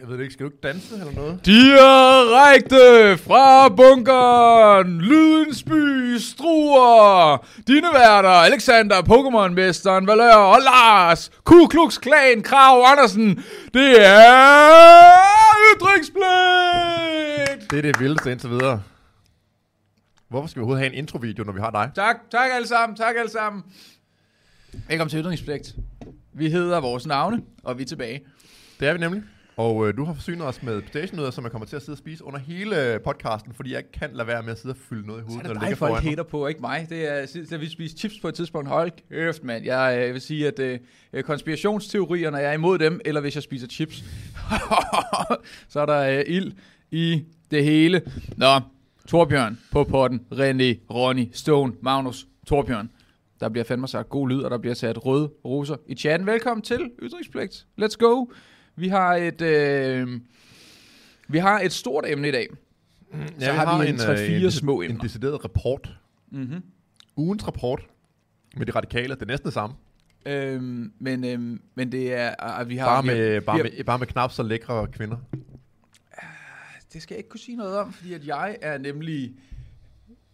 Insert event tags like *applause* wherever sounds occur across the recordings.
Jeg ved det ikke, skal du ikke danse eller noget? Direkte fra bunkeren, Lydens by, Struer, dine værter, Alexander, Pokémon-mesteren, Valør og Lars, Ku Klux Klan, Krav Andersen, det er ytringspligt! Det er det vildeste indtil videre. Hvorfor skal vi overhovedet have en introvideo, når vi har dig? Tak, tak alle sammen, tak alle sammen. Velkommen til ytringspligt. Vi hedder vores navne, og vi er tilbage. Det er vi nemlig. Og øh, du har forsynet os med stationødder, som jeg kommer til at sidde og spise under hele øh, podcasten, fordi jeg ikke kan lade være med at sidde og fylde noget i Så hovedet, når det det ligger folk foran mig. hater på, ikke mig. Det er, da vi spiste chips på et tidspunkt. Hold kæft, mand. Jeg, øh, vil sige, at øh, konspirationsteorier, når jeg er imod dem, eller hvis jeg spiser chips, *laughs* så er der øh, ild i det hele. Nå, Torbjørn på potten. René, Ronny, Stone, Magnus, Torbjørn. Der bliver fandme sagt god lyd, og der bliver sat røde roser i chatten. Velkommen til Ytringspligt. Let's go. Vi har et, øh, vi har et stort emne i dag. Så vi har vi en øh, 3-4 en, små en emner. decideret rapport. Mm-hmm. Ugens rapport med de radikale. Det er næsten det samme. Øhm, men, øhm, men det er, at vi har... Bare vi har- med, bare, vi har- med, bare med knap så lækre kvinder. Det skal jeg ikke kunne sige noget om, fordi at jeg er nemlig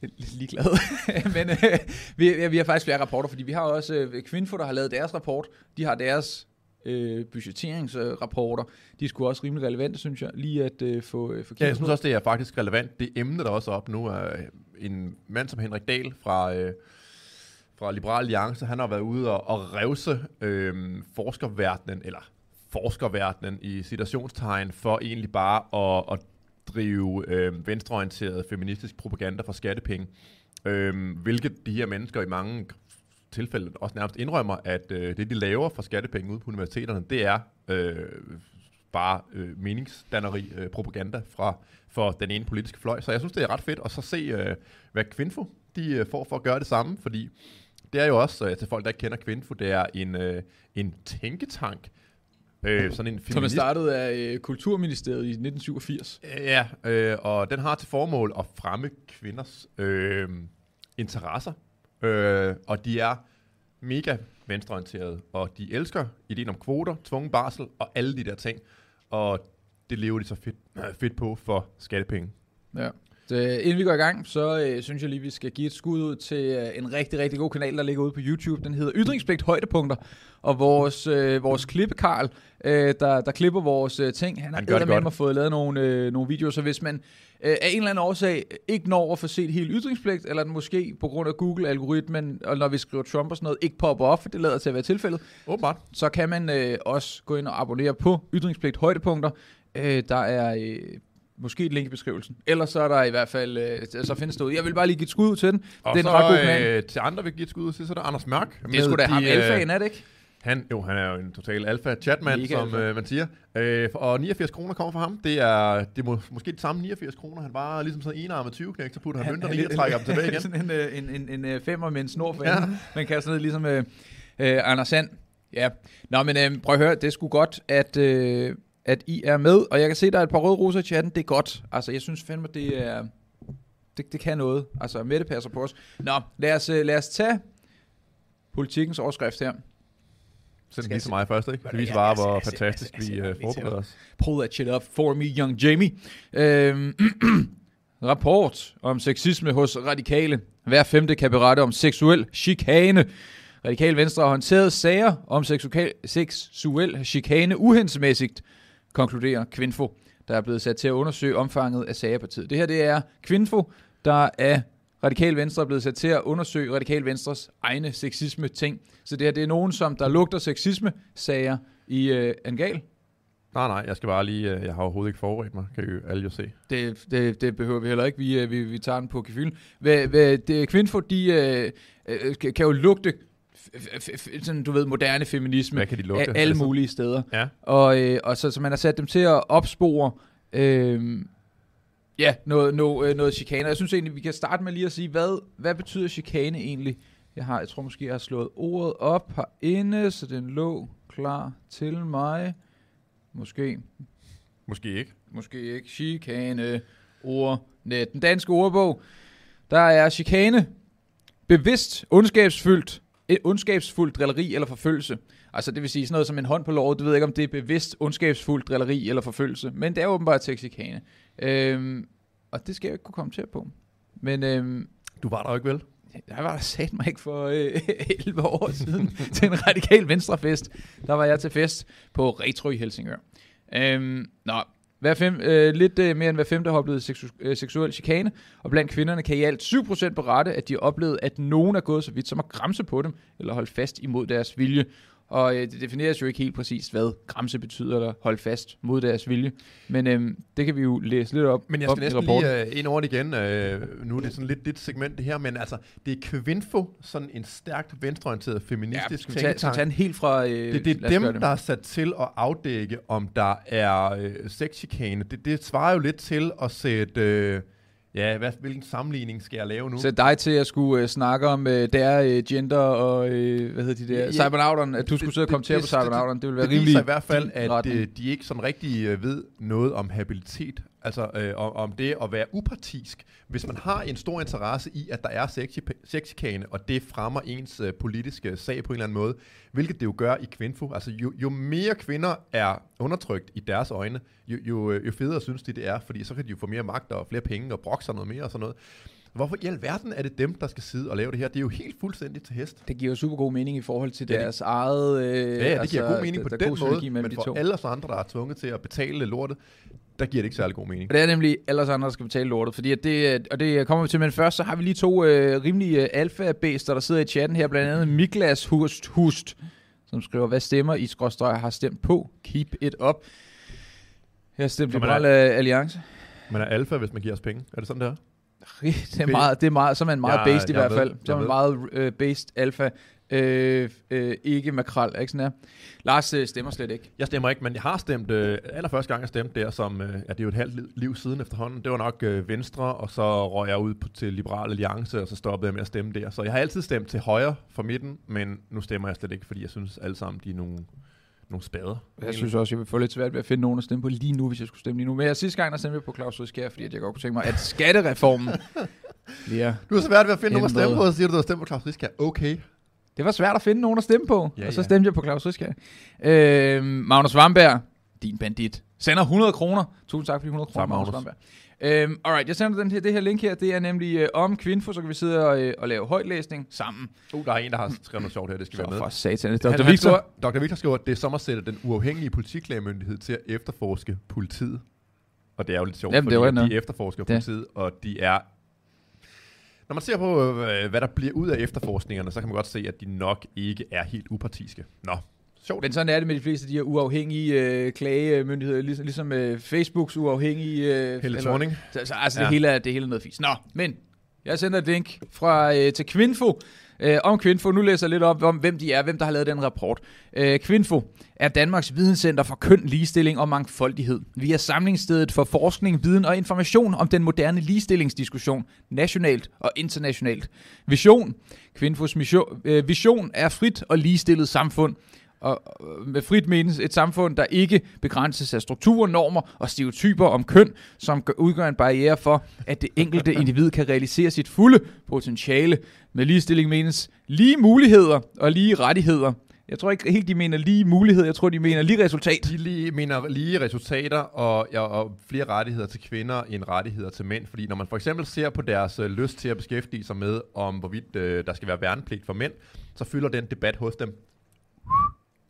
lidt ligeglad. *laughs* men øh, vi, ja, vi har faktisk flere rapporter, fordi vi har også øh, Kvinfo, der har lavet deres rapport. De har deres øh, budgetteringsrapporter. De skulle også rimelig relevante, synes jeg, lige at øh, få, øh, få Ja, jeg synes også, det er faktisk relevant. Det emne, der også er op nu, er en mand som Henrik Dahl fra, øh, fra Liberal Alliance. Han har været ude og, og revse øh, forskerverdenen, eller forskerverdenen i citationstegn, for egentlig bare at, at drive øh, venstreorienteret feministisk propaganda for skattepenge. Øh, hvilket de her mennesker i mange tilfælde også nærmest indrømmer, at øh, det, de laver for skattepenge ude på universiteterne, det er øh, bare øh, meningsdanneri, øh, propaganda fra, for den ene politiske fløj. Så jeg synes, det er ret fedt at så se, øh, hvad Kvinfo de øh, får for at gøre det samme, fordi det er jo også, øh, til folk, der ikke kender Kvinfo, det er en, øh, en tænketank, øh, sådan en Som er feminist- startet af øh, Kulturministeriet i 1987. Ja, øh, og den har til formål at fremme kvinders øh, interesser, øh, og de er mega venstreorienterede, og de elsker ideen om kvoter, tvungen barsel og alle de der ting, og det lever de så fedt, *clears throat* fedt på for skattepenge. Ja. Så, øh, inden vi går i gang, så øh, synes jeg lige, vi skal give et skud ud til øh, en rigtig, rigtig god kanal, der ligger ude på YouTube. Den hedder Ytringspligt Højdepunkter. Og vores, øh, vores klippekarl, øh, der, der klipper vores øh, ting, han har eddermame godt. fået lavet nogle, øh, nogle videoer. Så hvis man øh, af en eller anden årsag ikke når at få set helt ytringspligt, eller den måske på grund af Google-algoritmen, og når vi skriver Trump og sådan noget, ikke popper op, for det lader til at være tilfældet, Åbenbart. så kan man øh, også gå ind og abonnere på Ytringspligt Højdepunkter. Øh, der er øh, måske et link i beskrivelsen. Ellers så er der i hvert fald, øh, så findes det ud. Jeg vil bare lige give et skud ud til den. Og det er en ret god kanal. øh, til andre, vi kan give et skud ud til, så er der Anders Mørk. Det sgu da ham øh, alfaen, er det ikke? Han, jo, han er jo en total alfa chatmand, Mega som alfa. øh, man siger. Øh, og 89 kroner kommer fra ham. Det er, det er må, måske de samme 89 kroner. Han var ligesom sådan en enarmet 20 knæk, så putter han, han mønterne i og trækker dem tilbage *laughs* igen. sådan en, øh, en, en, en, øh, femmer med en snor for Ja. Man kan sådan noget ligesom øh, øh, Anders Sand. Ja. Nå, men øh, prøv at høre, det sgu godt, at, øh, at I er med. Og jeg kan se, der er et par røde roser i chatten. Det er godt. Altså, jeg synes fandme, det er... Det, det kan noget. Altså, Mette passer på os. Nå, lad os, øh, lad os tage politikens overskrift her. Send den lige til mig først, ikke? Det er viser det? bare, hvor jeg- fantastisk jeg- jeg- vi jeg- øh, forbereder os. Pull that shit up for me, young Jamie. Øhm, *clears throat* rapport om sexisme hos radikale. Hver femte kan berette om seksuel chikane. Radikal Venstre har håndteret sager om seksuel, seksuel chikane uhendsmæssigt, konkluderer Kvinfo, der er blevet sat til at undersøge omfanget af sagerpartiet. Det her det er Kvinfo, der er Radikal Venstre er blevet sat til at undersøge Radikal Venstres egne sexisme-ting. Så det her det er nogen, som der lugter sexisme-sager i øh, Angal. Nej, nej, jeg skal bare lige... øh, Jeg har overhovedet ikke forberedt mig, kan jo alle jo se. Det, det, det behøver vi heller ikke. Vi, øh, vi, vi tager den på gefylen. Hvad, hvad, det, Kvinfo, de øh, øh, kan jo lugte sådan, du ved, moderne feminisme Hvad kan de lugte? af alle Altså, mulige steder. Ja. Og, øh, og så, så man har sat dem til at opspore øh, ja, noget, noget, øh, noget chikane. Jeg synes egentlig, vi kan starte med lige at sige, hvad, hvad betyder chikane egentlig? Jeg, har, jeg tror måske, jeg har slået ordet op herinde, så den lå klar til mig. Måske. Måske ikke. Måske ikke. Chikane. Ordnet. Den danske ordbog. Der er chikane. Bevidst, ondskabsfyldt, et ondskabsfuldt drilleri eller forfølgelse. Altså det vil sige sådan noget som en hånd på låret. Du ved ikke, om det er bevidst ondskabsfuldt drilleri eller forfølgelse. Men det er åbenbart sexikane. Øhm, og det skal jeg ikke kunne komme til på. Men øhm, Du var der jo ikke vel? jeg var der sat mig ikke for øh, *laughs* 11 år siden *laughs* til en radikal venstrefest. Der var jeg til fest på Retro i Helsingør. Øhm, nå, hver fem, øh, lidt øh, mere end hver femte har oplevet seksu- øh, seksuel chikane, og blandt kvinderne kan i alt 7% berette, at de har oplevet, at nogen er gået så vidt som at græmse på dem, eller holde fast imod deres vilje. Og øh, det defineres jo ikke helt præcist, hvad græmse betyder, eller holde fast mod deres vilje. Men øh, det kan vi jo læse lidt op Men jeg skal næsten lige uh, ind over det igen. Uh, nu er det sådan lidt dit segment det her, men altså, det er Kvinfo, sådan en stærkt venstreorienteret Ja, feministisk tage, vi tænketank. tage den helt fra... Øh, Det, det er dem, det. der er sat til at afdække, om der er øh, sexchikane. Det, det svarer jo lidt til at sætte... Øh, ja, hvad, hvilken sammenligning skal jeg lave nu? Sæt dig til at skulle øh, snakke om øh, der øh, gender og, øh, hvad hedder de der, Ja, cybernauterne, at du det- skulle sidde og det- kommentere det- på cybernauterne, det ville være det rimelig i hvert fald, at øh, de ikke sådan rigtig øh, ved noget om habilitet, altså øh, om, om det at være upartisk. Hvis man har en stor interesse i, at der er sexi- sexchikane, og det fremmer ens øh, politiske sag på en eller anden måde, hvilket det jo gør i Kvinfo. Altså jo, jo mere kvinder er undertrykt i deres øjne, jo, jo, øh, jo federe synes de det er, fordi så kan de jo få mere magt og flere penge og brokke sig noget mere og sådan noget. Hvorfor i alverden er det dem, der skal sidde og lave det her? Det er jo helt fuldstændig til hest. Det giver jo super god mening i forhold til Ja, det- deres eget... Øh, Ja, ja, det giver god mening på der, den måde, men de for to. alle os andre, der er tvunget til at betale lortet, der giver det ikke særlig god mening. Og det er nemlig alle os andre, der skal betale lortet, fordi at det, øh, og det kommer vi til, men først så har vi lige to øh, rimelige øh, alfa-bæster, der sidder i chatten her, blandt andet Miklas Hust, Hust som skriver, hvad stemmer I skråstrøg har stemt på? Keep it up. Jeg har stemt Så man Liberal øh, Alliance. Man er alfa, hvis man giver os penge. Er det sådan, det er? *laughs* Det er meget, det er meget, så er man meget Jeg- based i hvert ved, fald. Så er man meget øh, based alfa. Øh, øh, ikke makrel, ikke sådan her. Lars øh, stemmer slet ikke. Jeg stemmer ikke, men jeg har stemt, øh, allerførste gang jeg stemte der, som, øh, ja, det er jo et halvt liv, liv siden efterhånden, det var nok øh, Venstre, og så røg jeg ud på, til Liberal Alliance, og så stoppede jeg med at stemme der. Så jeg har altid stemt til højre for midten, men nu stemmer jeg slet ikke, fordi jeg synes alle sammen, de er nogle, nogle spader. Jeg synes også, jeg vil få lidt svært ved at finde nogen at stemme på lige nu, hvis jeg skulle stemme lige nu. Men jeg, sidste gang, der stemte jeg på Claus Riskær, fordi jeg godt kunne tænke mig, at skattereformen *laughs* bliver... Du har svært ved at finde nogen at stemme på, og så siger du, du har stemt på Claus Riskær. Okay. Det var svært at finde nogen at stemme på, Ja, og så ja. stemte jeg på Claus Riskær. Øh, Magnus Vamberg, din bandit, sender 100 kroner. Tusind tak for de 100 kroner, Magnus. Vamberg. Øhm, alright, jeg sender den her, det her link her, det er nemlig øh, om Kvinfo, så kan vi sidde og, øh, og lave højtlæsning sammen. Uh, der er en, der har skrevet noget sjovt her, det skal Så være med. for satan, det Han, Dr. han Victor. skriver, Dr. Victor skriver, at det er som at sætte den uafhængige politiklagemyndighed til at efterforske politiet. Og det er jo lidt sjovt, Jamen, det fordi var noget. de efterforsker Det. politiet, og de er... Når man ser på, øh, hvad der bliver ud af efterforskningerne, så kan man godt se, at de nok ikke er helt upartiske. Nå, sjovt. Men sådan er det med de fleste af de her uafhængige øh, klagemyndigheder, ligesom, ligesom øh, Facebooks uafhængige... Øh, Helle Thorning. Så, så, altså, Ja. det, hele er, det hele er noget fisk. Nå, men jeg sender et link fra, øh, til Kvinfo øh, om Kvinfo. Nu læser jeg lidt op om, hvem de er, hvem der har lavet den rapport. Øh, Kvinfo er Danmarks videnscenter for køn, ligestilling og mangfoldighed. Vi er samlingsstedet for forskning, viden og information om den moderne ligestillingsdiskussion, nationalt og internationalt. Vision. Kvinfos mission, øh, vision er frit og ligestillet samfund, og øh, med frit menes et samfund, der ikke begrænses af strukturer, normer og stereotyper om køn, som gør- udgør en barriere for, at det enkelte *laughs* individ kan realisere sit fulde potentiale. Med ligestilling menes lige muligheder og lige rettigheder. Jeg tror ikke helt, de mener lige muligheder, jeg tror, de mener lige resultat. De lige, mener lige resultater og, ja, og flere rettigheder til kvinder end rettigheder til mænd. Fordi når man for eksempel ser på deres øh, lyst til at beskæftige sig med, om hvorvidt øh, der skal være værnepligt for mænd, så fylder den debat hos dem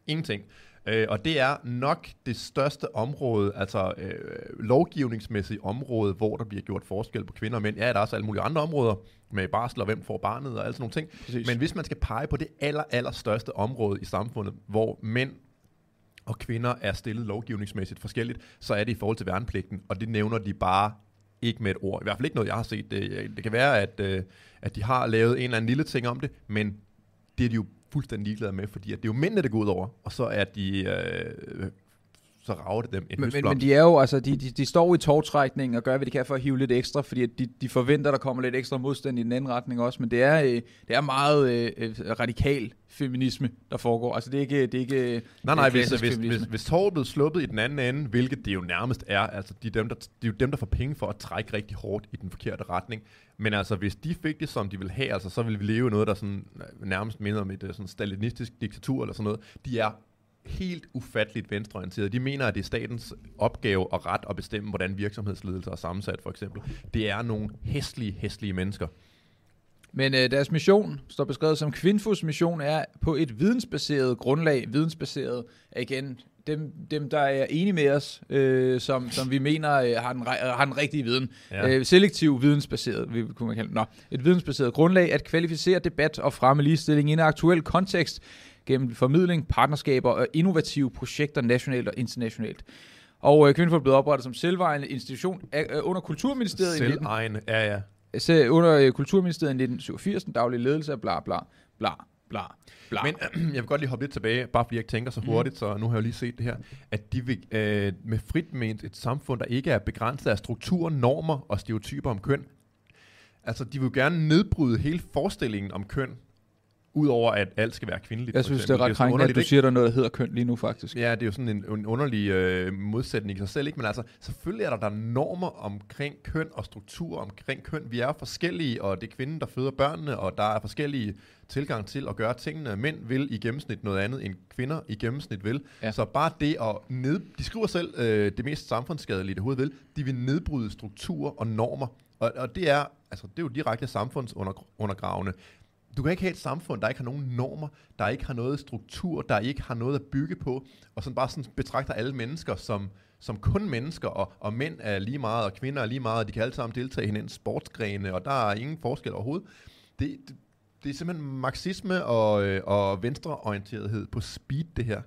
ingenting. Øh, og det er nok det største område, altså øh, lovgivningsmæssige område, hvor der bliver gjort forskel på kvinder og mænd. Ja, der er også alle mulige andre områder med barsel og hvem får barnet og alle sådan nogle ting. Præcis. Men hvis man skal pege på det aller, aller største område i samfundet, hvor mænd og kvinder er stillet lovgivningsmæssigt forskelligt, så er det i forhold til værnepligten, og det nævner de bare ikke med et ord. I hvert fald ikke noget, jeg har set. Det, det kan være, at, øh, at de har lavet en eller anden lille ting om det, men det er de jo fuldstændig ligeglade med, fordi at det er jo mændene, det går ud over, og så er de øh, så rager det dem en Men, men, men de er jo, altså, de, de, de står i tårtrækning og gør, hvad de kan for at hive lidt ekstra, fordi de, de forventer, der kommer lidt ekstra modstand i den anden retning også, men det er, øh, det er meget øh, øh radikal feminisme, der foregår. Altså det er ikke... Det er ikke nej, nej, hvis, hvis, hvis, hvis tåret blev sluppet i den anden ende, hvilket det jo nærmest er, altså de er, dem, der, de er jo dem, der får penge for at trække rigtig hårdt i den forkerte retning. Men altså, hvis de fik det, som de vil have, altså, så ville vi leve noget, der sådan, nærmest minder om et sådan stalinistisk diktatur eller sådan noget. De er helt ufatteligt venstreorienteret. De mener, at det er statens opgave og ret at bestemme, hvordan virksomhedsledelse er sammensat, for eksempel. Det er nogle hæslige, hæslige mennesker. Men øh, deres mission, står beskrevet som Kvinfos mission, er på et vidensbaseret grundlag, vidensbaseret, igen, dem, dem der er enige med os, øh, som, som vi mener øh, har, den, har den rigtige viden. Ja. Øh, selektiv vidensbaseret, vi kunne man kalde Nå, et vidensbaseret grundlag at kvalificere debat og fremme ligestilling i en aktuel kontekst gennem formidling, partnerskaber og innovative projekter nationalt og internationalt. Og øh, Kvinfo er blevet oprettet som selvejende institution øh, under Kulturministeriet. Selvejende, ja ja under øh, Kulturministeriet i 1987, den daglige ledelse, bla bla bla bla. Bla. Men *clears throat* jeg vil godt lige hoppe lidt tilbage, bare fordi jeg tænker så mhm. hurtigt, mm. så nu har jeg jo lige set det her, at de vil øh, med frit ment et samfund, der ikke er begrænset af strukturer, normer og stereotyper om køn. Altså, de vil jo gerne nedbryde hele forestillingen om køn, Udover at alt skal være kvindeligt. Jeg synes, det er ret krænkende, at du siger, der er noget, der hedder køn lige nu, faktisk. Ja, det er jo sådan en, en underlig øh, modsætning i sig selv. Ikke? Men altså, selvfølgelig er der, der normer omkring køn og struktur omkring køn. Vi er forskellige, og det er kvinden, der føder børnene, og der er forskellige tilgang til at gøre tingene. Mænd vil i gennemsnit noget andet, end kvinder i gennemsnit vil. Ja. Så bare det at ned... De skriver selv øh, det mest samfundsskadelige, det hovedet vil. De vil nedbryde strukturer og normer. Og, og det er altså, det er jo direkte samfundsundergravende. Du kan ikke have et samfund, der ikke har nogen normer, der ikke har noget struktur, der ikke har noget at bygge på, og sådan bare sådan betragter alle mennesker som, som kun mennesker, og, og mænd er lige meget, og kvinder er lige meget, og de kan alle sammen deltage i hinandens sportsgrene, og der er ingen forskel overhovedet. Det, det, det er simpelthen marxisme og, øh, og venstreorienterethed på speed, det her.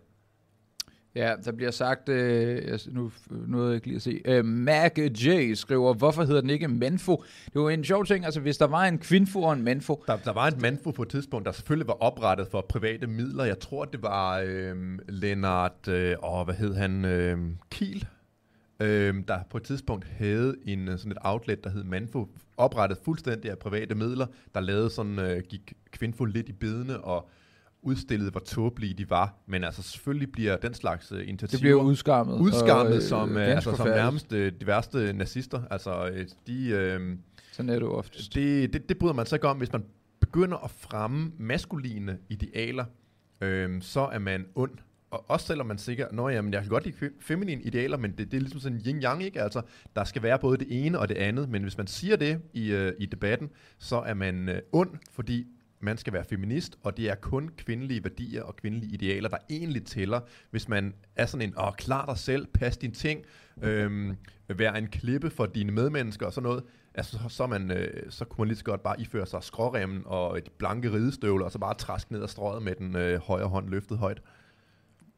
Ja, der bliver sagt, øh, nu noget jeg lige at se, øh, Mac J skriver, hvorfor hedder den ikke Manfo? Det var en sjov ting, altså hvis der var en Kvinfo og en Manfo. Der, der var en Manfo på et tidspunkt, der selvfølgelig var oprettet for private midler. Jeg tror, det var øh, Lennart, øh, og hvad hed han, øh, Kiel, øh, der på et tidspunkt havde en, øh, sådan et outlet, der hed Manfo, oprettet fuldstændig af private midler, der lavede sådan, øh, gik Kvinfo lidt i bedene og udstillede, hvor tåbelige de var. Men altså selvfølgelig bliver den slags uh, initiativer... Det bliver udskammet. Udskammet og, som, uh, altså, som nærmest uh, de værste nazister. Altså, uh, de... Uh, Sådan er det jo oftest. Det, det, det bryder man sig ikke om, hvis man begynder at fremme maskuline idealer, uh, så er man ond. Og også selvom man sikkert, nå jamen, jeg kan godt lide feminine idealer, men det, det er ligesom sådan yin-yang, ikke? Altså, der skal være både det ene og det andet, men hvis man siger det i, uh, i debatten, så er man uh, ond, fordi man skal være feminist, og det er kun kvindelige værdier og kvindelige idealer, der egentlig tæller. Hvis man er sådan en, åh, klar dig selv, pas din ting, øhm, være en klippe for dine medmennesker og sådan noget, altså, så, så, man, øh, så kunne man lige så godt bare iføre sig skråremmen og et blanke ridestøvler, og så bare træske ned ad strøget med den øh, højre hånd løftet højt.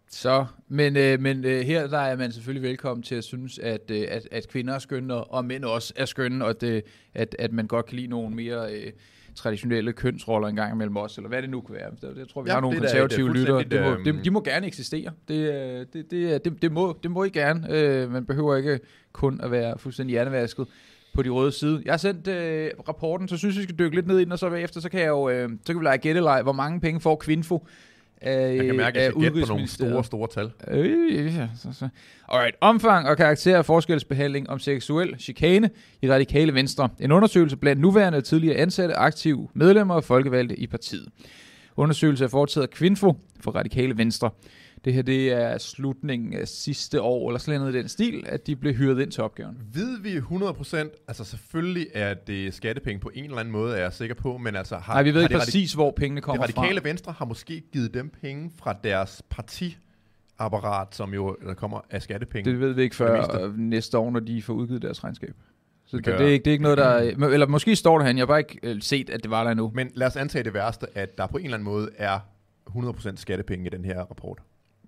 Så, men, øh, men øh, her der er man selvfølgelig velkommen til at synes, at, øh, at, at kvinder er skønne, og mænd også er skønne, og det, øh, at, at man godt kan lide nogle mere... Øh, traditionelle kønsroller en gang imellem os, eller hvad det nu kan være. Jeg tror, vi ja, har nogle konservative lyttere. Det må, det, de må gerne eksistere. Det, det, det, det, det, må, det må I gerne. Øh, man behøver ikke kun at være fuldstændig hjernevasket på de røde side. Jeg har sendt øh, rapporten, så synes jeg, vi skal dykke lidt ned i den, og så bagefter, så kan jeg jo, øh, så kan vi lege gættelej, hvor mange penge får Kvinfo af, jeg kan mærke, at jeg gætte på nogle store, store tal. Øh, ja, så, så. Alright. Omfang og karakter af forskelsbehandling om seksuel chikane i radikale venstre. En undersøgelse blandt nuværende og tidligere ansatte, aktive medlemmer og folkevalgte i partiet. Undersøgelse er foretaget af Kvinfo for radikale venstre. Det her det er slutningen af sidste år, eller sådan noget i den stil, at de blev hyret ind til opgaven. Ved vi 100%, altså selvfølgelig er det skattepenge på en eller anden måde, er jeg sikker på, men altså har... Nej, vi ved ikke præcis, hvor pengene kommer fra. Det radikale fra. venstre har måske givet dem penge fra deres parti apparat, som jo der kommer af skattepenge. Det ved vi ikke før næste år, når de får udgivet deres regnskab. Så det, det, er ikke, det er ikke noget, der... *clears throat* Eller måske står der han, jeg har bare ikke øh, set, at det var der nu. Men lad os antage det værste, at der på en eller anden måde er 100% skattepenge i den her rapport.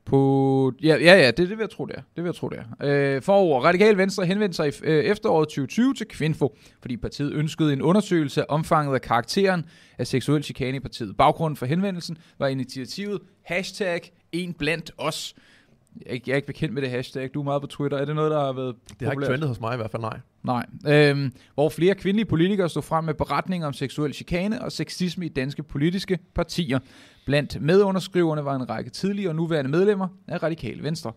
På, ja, ja, ja, det, det vil jeg tro, det er. Det vil jeg tro, det er. Øh, forover, Radikal Venstre henvendte sig i øh, efteråret 2020 til Kvinfo, fordi partiet ønskede en undersøgelse af omfanget af karakteren af seksuel chikane i partiet. Baggrunden for henvendelsen var initiativet hashtag en blandt os. Jeg er, ikke, jeg er ikke bekendt med det hashtag. Du er meget på Twitter. Er det noget, der har været Det har ikke populært? trendet hos mig i hvert fald, nej. Nej. Øhm, hvor flere kvindelige politikere stod frem med beretninger om seksuel chikane og sexisme i danske politiske partier. Blandt medunderskriverne var en række tidligere og nuværende medlemmer af Radikale Venstre.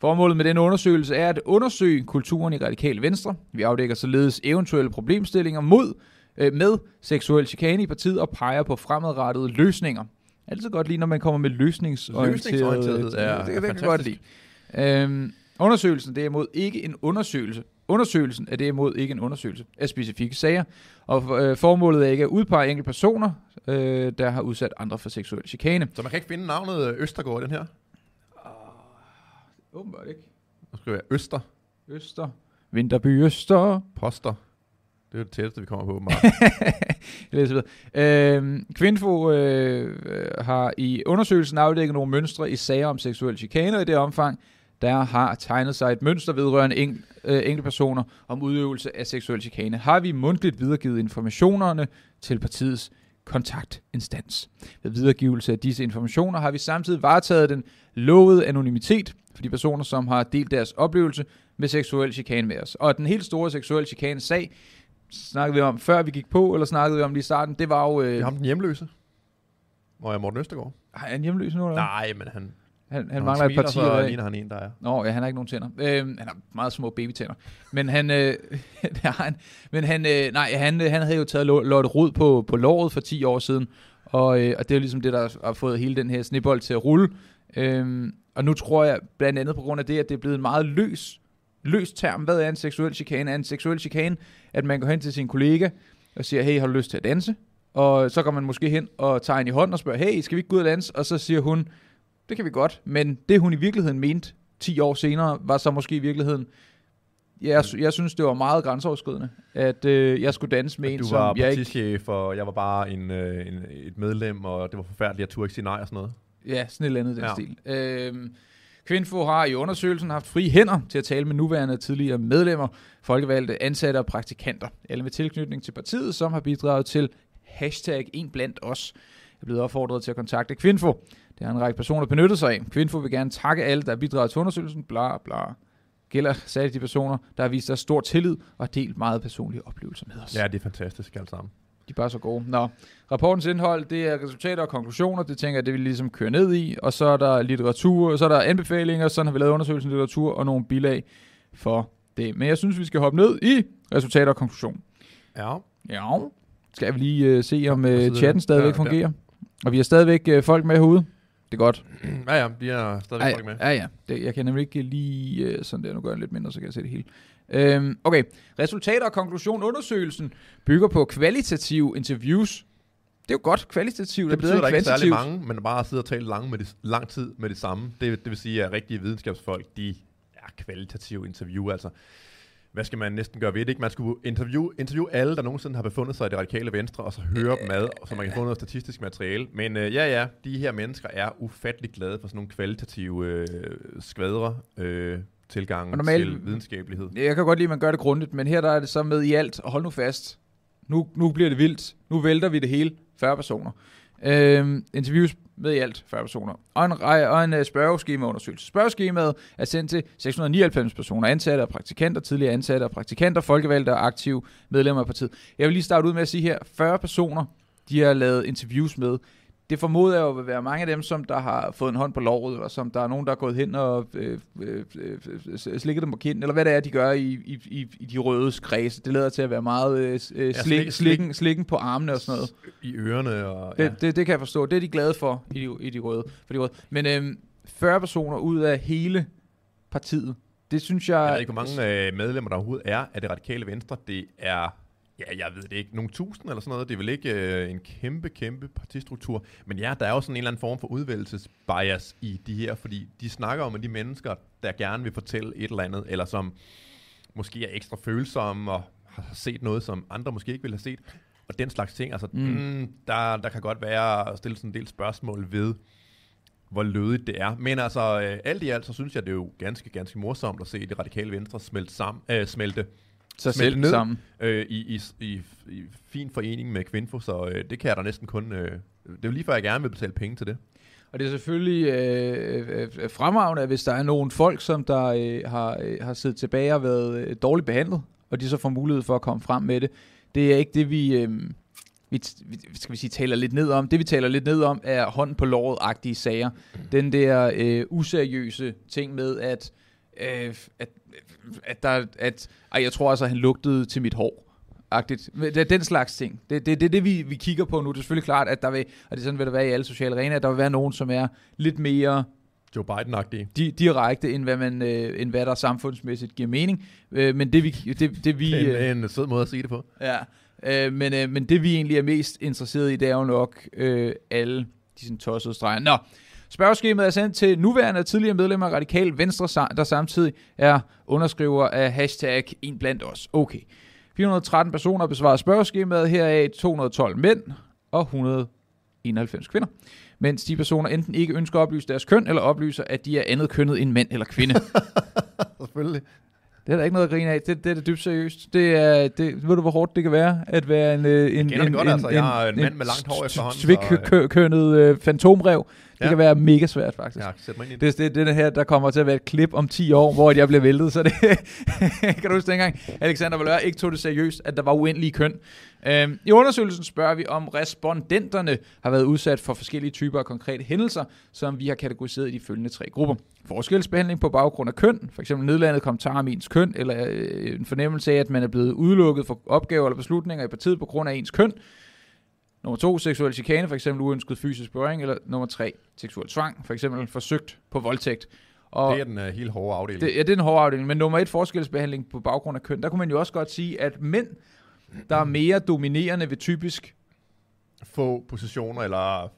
Formålet med denne undersøgelse er at undersøge kulturen i Radikale Venstre. Vi afdækker således eventuelle problemstillinger mod øh, med seksuel chikane i partiet og peger på fremadrettede løsninger. Altid godt lige, når man kommer med løsningsorienteret. Løsningsorienteret er- det, det, er det kan jeg godt lide. Øhm, undersøgelsen derimod ikke en undersøgelse. Undersøgelsen er derimod ikke en undersøgelse af specifikke sager, og øh, formålet er ikke at udpege enkelte personer, øh, der har udsat andre for seksuel chikane. Så man kan ikke finde navnet øh, Østergaard i den her? Åbenbart ikke. Nu skriver jeg Øster. Øster. Vinterby Øster. Poster. Det er det tætteste, vi kommer på. Mark. *laughs* Videre. Øhm, Kvinfo øh, øh, har i undersøgelsen afdækket nogle mønstre i sager om seksuel chikane, og i det omfang, der har tegnet sig et mønster vedrørende en, øh, enkelte personer om udøvelse af seksuel chikane, har vi mundtligt videregivet informationerne til partiets kontaktinstans. Ved videregivelse af disse informationer har vi samtidig varetaget den lovede anonymitet for de personer, som har delt deres oplevelse med seksuel chikane med os. Og den helt store seksuel chikane sag, snakkede vi om før vi gik på, eller snakkede vi om lige i starten, det var jo... Øh, Det er ham den hjemløse. Hvor er Morten Østergaard? er han hjemløs nu, eller? Nej, men han, Han, han mangler et smiler, parti. så eller hvad? ligner han en, der er. Nå, ja, han har ikke nogen tænder. Øh, han har meget små babytænder. Men han, øh, *laughs* det har han, men han, øh, nej, han, øh, han havde jo taget Lo- Lotte Rod på, på låret for 10 år siden, og, øh, og det er jo ligesom det, der har fået hele den her snibbold til at rulle. Øh, og nu tror jeg, blandt andet på grund af det, at det er blevet en meget løs, løs term. Hvad er en seksuel chikane? Er en seksuel chikane, at man går hen til sin kollega og siger, hey, har du lyst til at danse? Og så går man måske hen og tager hende i hånden og spørger, hey, skal vi ikke gå ud og danse? Og så siger hun, det kan vi godt, men det hun i virkeligheden mente 10 år senere, var så måske i virkeligheden, jeg, jeg synes, det var meget grænseoverskridende, at øh, jeg skulle danse med en, Du som var jeg ikke... partichef, og jeg var bare en, øh, en, et medlem, og det var forfærdeligt, jeg turde ikke sige nej og sådan noget. Ja, sådan et eller andet den Ja. stil. Øhm, Kvinfo har i undersøgelsen haft fri hænder til at tale med nuværende og tidligere medlemmer, folkevalgte, ansatte og praktikanter. Alle med tilknytning til partiet, som har bidraget til hashtag en blandt os. Jeg er blevet opfordret til at kontakte Kvinfo. Det har en række personer benyttet sig af. Kvinfo vil gerne takke alle, der har bidraget til undersøgelsen. Bla bla. Gælder særligt de personer, der har vist sig stor tillid og har delt meget personlige oplevelser med os. Ja, det er fantastisk alt sammen. De er bare så gode. Nå, rapportens indhold, det er resultater og konklusioner, det tænker jeg, det vil ligesom køre ned i, og så er der litteratur, og så er der anbefalinger, sådan har vi lavet undersøgelsen litteratur og nogle bilag for det. Men jeg synes, vi skal hoppe ned i resultater og konklusion. Ja. Ja. Skal vi lige uh, se, om uh, chatten stadigvæk ja, ja. fungerer. Og vi har stadigvæk uh, folk med herude. Det er godt. *clears throat* ja, ja, de er stadigvæk Ja, folk med. ja, ja. Det, jeg kan nemlig ikke lige uh, sådan der, nu gør jeg lidt mindre, så kan jeg se det hele. Øhm, okay, resultater og konklusion. Undersøgelsen bygger på kvalitative interviews. Det er jo godt, kvalitativt Det er betyder, end der ikke er særlig mange, men bare at sidde og tale lang, med det, lang tid med det samme. Det, det vil sige, at rigtige videnskabsfolk, de er kvalitative interview, altså. Hvad skal man næsten gøre ved det? Ikke? Man skulle interview, interview alle, der nogensinde har befundet sig i det radikale venstre, og så høre dem ad, så man kan få noget statistisk materiale. Men øh, ja, ja, de her mennesker er ufattelig glade for sådan nogle kvalitative øh, skvadre øh, tilgang Og normalt- til videnskabelighed. Jeg kan godt lide, at man gør det grundigt, men her der er det så med i alt, og hold nu fast. Nu, nu bliver det vildt. Nu vælter vi det hele. 40 personer. Øhm, interviews med i alt 40 personer. Og en, og en øh, spørgeskemaundersøgelse. Spørgeskemaet er sendt til 699 personer, ansatte og praktikanter, tidligere ansatte og praktikanter, folkevalgte og aktive medlemmer af partiet. Jeg vil lige starte ud med at sige her, 40 personer, de har lavet interviews med. Det formoder jeg jo vil være mange af dem, som der har fået en hånd på lovet, og som der er nogen, der er gået hen og øh, øh, øh, øh, slikket dem på kinden, eller hvad det er, de gør i, i, i, i de røde skræse. Det lader til at være meget øh, øh, Ja, slik, slik- slikken, slikken på armene og sådan noget. I ørerne og... Det, Ja. det, det kan jeg forstå. Det er de glade for i de, i de røde. For de røde. Men øhm, 40 personer ud af hele partiet, det synes jeg... Jeg ved ikke, hvor mange øh, medlemmer der overhovedet er af det radikale venstre. Det er, ja, jeg ved det ikke, nogle tusind eller sådan noget. Det er vel ikke øh, en kæmpe, kæmpe partistruktur. Men ja, der er jo sådan en eller anden form for udvælgelsesbias i de her, fordi de snakker om de mennesker, der gerne vil fortælle et eller andet, eller som måske er ekstra følsomme og har set noget, som andre måske ikke ville have set. Og den slags ting, altså, mm. Mm, der, der kan godt være at stille sådan en del spørgsmål ved, hvor lødigt det er. Men altså, øh, alt i alt, så synes jeg, det er jo ganske, ganske morsomt at se det radikale venstre smelte, sammen, øh, smelte sig selv ned. sammen. øh, i, i, i, i fin forening med Kvinfo, så øh, det kan jeg da næsten kun... Øh, det er jo lige før, jeg gerne vil betale penge til det. Og det er selvfølgelig øh, øh, fremragende, at hvis der er nogle folk, som der øh, har, øh, har siddet tilbage og været øh, dårligt behandlet, og de så får mulighed for at komme frem med det. Det er ikke det, vi, øh, vi, skal vi sige, taler lidt ned om. Det, vi taler lidt ned om, er hånden på låret-agtige sager. Den der øh, useriøse ting med, at, øh, at, at, der, at ej, jeg tror altså, at han lugtede til mit hår. Agtigt. Det er den slags ting. Det er det, det, det, vi, vi kigger på nu. Det er selvfølgelig klart, at der vil, og det er sådan vil det være i alle sociale arenaer, at der vil være nogen, som er lidt mere Joe Biden-agtige. Di- direkte, end hvad, man, øh, end hvad der samfundsmæssigt giver mening. Øh, men det vi... Det, det, vi det er en, øh, en sød måde at sige det på. Ja, øh, men, øh, men det vi egentlig er mest interesseret i, det er jo nok øh, alle de sådan tossede streger. Nå, spørgeskemaet er sendt til nuværende og tidligere medlemmer af Radikal Venstre, der samtidig er underskriver af hashtag en blandt os. Okay. 413 personer besvarer spørgeskemaet, heraf 212 mænd og 191 kvinder mens de personer enten ikke ønsker at oplyse deres køn, eller oplyser, at de er andet kønnet end mand eller kvinde. *laughs* Selvfølgelig. Det er der ikke noget at grine af. Det, det er det dybt seriøst. Det er, det, ved du, hvor hårdt det kan være at være en... Øh, en, en, en, godt, altså. Jeg er en, en mand med langt hår efterhånden. Svikkønnet øh, fantomrev. Det ja. kan være mega svært, faktisk. Ja, sæt mig ind i det. Det, det den her, der kommer til at være et klip om 10 år, hvor jeg bliver væltet. Så det *laughs* kan du huske dengang, Alexander Valør ikke tog det seriøst, at der var uendelige køn. Øhm, I undersøgelsen spørger vi, om respondenterne har været udsat for forskellige typer af konkrete hændelser, som vi har kategoriseret i de følgende tre grupper. Forskelsbehandling på baggrund af køn, f.eks. nedlandet kommentarer om ens køn, eller øh, en fornemmelse af, at man er blevet udelukket for opgaver eller beslutninger i partiet på grund af ens køn. Nummer to, seksuel chikane, f.eks. uønsket fysisk berøring, eller nummer tre, seksuel tvang, f.eks. forsøgt på voldtægt. Og det er den uh, helt hårde afdeling. Det, ja, det er den hårde afdeling. Men nummer et, forskelsbehandling på baggrund af køn, der kunne man jo også godt sige, at mænd der er mere dominerende ved typisk få positioner eller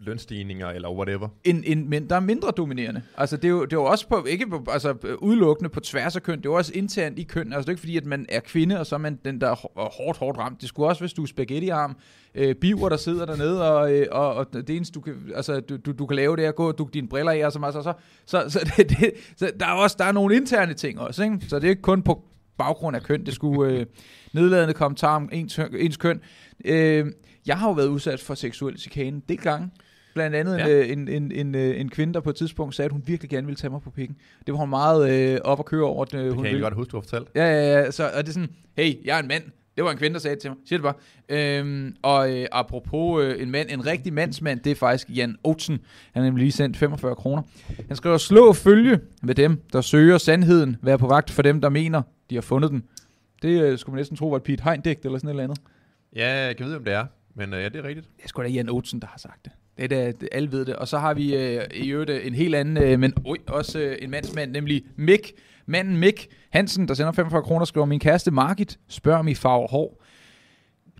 lønstigninger eller whatever. En, en, men der er mindre dominerende. Altså det er jo, det er jo også på, ikke på, altså udelukkende på tværs af køn, det er jo også internt i køn. Altså det er ikke fordi, at man er kvinde, og så er man den der hårdt, hårdt ramt. Det skulle også, hvis du er spaghettiarm, øh, biver, der sidder dernede, og, øh, og, og det eneste, du kan, altså, du, du, du kan lave, det er at gå du dine briller af, og så, altså, så, så, så, *laughs* det, det, så der er også der er nogle interne ting også, ikke? Så det er ikke kun på baggrund af køn, det skulle øh, *laughs* nedladende kommentarer om ens, ens køn. Øh, jeg har jo været udsat for seksuel chikane del gange. Blandt andet ja. Øh, en, en, en, øh, en kvinde, der på et tidspunkt sagde, at hun virkelig gerne ville tage mig på pikken. Det var hun meget øh, op at køre over. Det, det hun kan jeg godt huske, du har fortalt. Ja, ja, ja. Så, og det er sådan, hey, jeg er en mand. Det var en kvinde, der sagde det til mig. Siger det bare. Øhm, og øh, apropos øh, en mand, en rigtig mandsmand, det er faktisk Jan Otzen. Han har nemlig lige sendt 45 kroner. Han skriver, slå følge med dem, der søger sandheden. Vær på vagt for dem, der mener, de har fundet den. Det øh, skulle man næsten tro var et Pete Hein-digt eller sådan et eller andet. Ja, jeg kan vide, om det er. Men øh, ja, det er rigtigt. Det er sgu da Jan Otzen, der har sagt det. Det er det, alle ved det. Og så har vi øh, i øvrigt øh, en helt anden, øh, men oj, også øh, en mandsmand, nemlig Mick. Manden Mick Hansen, der sender 45 kroner, skriver, min kæreste Margit spørger om I farver hår.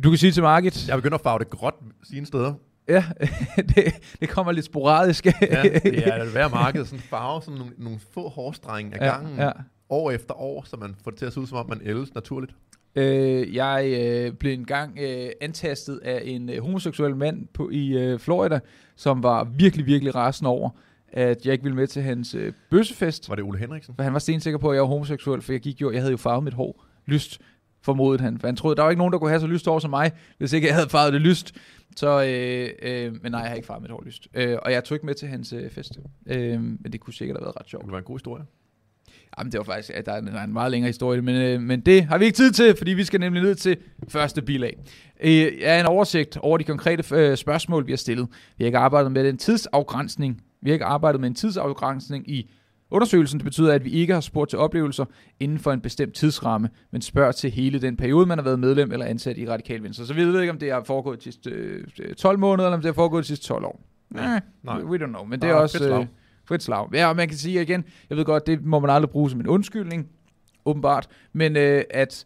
Du kan sige til Margit... Jeg begynder at farve det gråt sine steder. Ja, *laughs* det, det kommer lidt sporadisk. ja, det er det værd marked, sådan farve sådan nogle, nogle få hårstrenge af ja, gangen, ja. år efter år, så man får det til at se ud, som om man ældes naturligt. Øh, jeg øh, blev engang øh, antastet af en øh, homoseksuel mand på, i øh, Florida, som var virkelig, virkelig rasende over, at jeg ikke ville med til hans øh, bøssefest. Var det Ole Henriksen? For han var stensikker på, at jeg var homoseksuel, for jeg gik jo, jeg havde jo farvet mit hår lyst, formodet han. For han troede, der var ikke nogen, der kunne have så lyst hår som mig, hvis ikke jeg havde farvet det lyst. Så, øh, øh, men nej, jeg har ikke farvet mit hår lyst. Øh, og jeg tog ikke med til hans øh, fest. Øh, men det kunne sikkert have været ret sjovt. Det var en god historie. Jamen, det var faktisk, at der er, der er en meget længere historie, men, øh, men det har vi ikke tid til, fordi vi skal nemlig ned til første bilag. Øh, er en oversigt over de konkrete øh, spørgsmål, vi har stillet. Vi har ikke arbejdet med en tidsafgrænsning. Vi har ikke arbejdet med en tidsafgrænsning i undersøgelsen. Det betyder, at vi ikke har spurgt til oplevelser inden for en bestemt tidsramme, men spørger til hele den periode, man har været medlem eller ansat i Radikal Venstre. Så vi ved ikke, om det har foregået de sidste øh, 12 måneder, eller om det har foregået de sidste 12 år. Nej, nej. We don't know, men det er også... Øh, frit slag. Ja, og man kan sige igen, jeg ved godt, det må man aldrig bruge som en undskyldning, åbenbart, men øh, at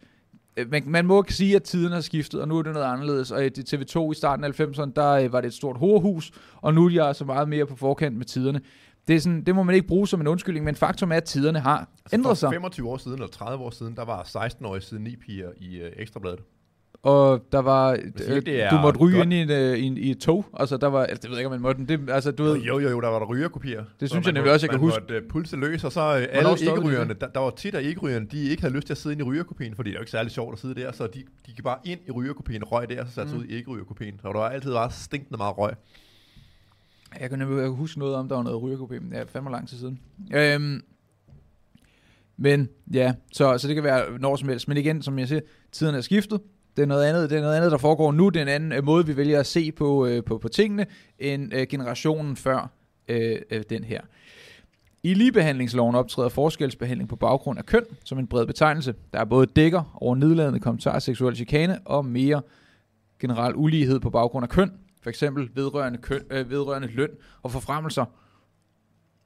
øh, man, man må sige, at tiden har skiftet, og nu er det noget anderledes. Og i TV2 i starten af 90'erne, der øh, var det et stort horehus, og nu er de altså meget mere på forkant med tiderne. Det, er sådan, det må man ikke bruge som en undskyldning, men faktum er, at tiderne har altså ændret sig. For 25 år siden, eller 30 år siden, der var 16-årige siden 9 piger i øh, Ekstrabladet og der var, siger, øh, du måtte ryge godt. ind i, en, øh, i, en, i et tog, altså der var, altså, det ved jeg ikke, om man måtte, det, altså du ved, jo, jo, jo, der var der rygerkopier. Det synes jeg nemlig også, jeg kan huske. Man måtte uh, pulse løs, og så uh, alle ikke-rygerne, der, der, var tit af ikke-rygerne, de ikke havde lyst til at sidde ind i rygerkopien, fordi det er jo ikke særlig sjovt at sidde der, så de, de gik bare ind i rygerkopien, røg der, og så satte mm. ud i ikke-rygerkopien, så der var altid bare stinkende meget røg. Jeg kan nemlig huske noget om, der var noget rygerproblem. Ja, fandme lang tid siden. Øhm, men ja, så, så det kan være når som helst. Men igen, som jeg siger, tiden er skiftet. Det er noget andet, det er noget andet der foregår nu. Det er en anden øh, måde, vi vælger at se på, øh, på, på tingene, end øh, generationen før øh, øh, den her. I ligebehandlingsloven optræder forskelsbehandling på baggrund af køn som en bred betegnelse. Der er både dækker over nedladende kommentarer, seksuel chikane og mere generel ulighed på baggrund af køn. For eksempel vedrørende, køn, øh, vedrørende løn og forfremmelser.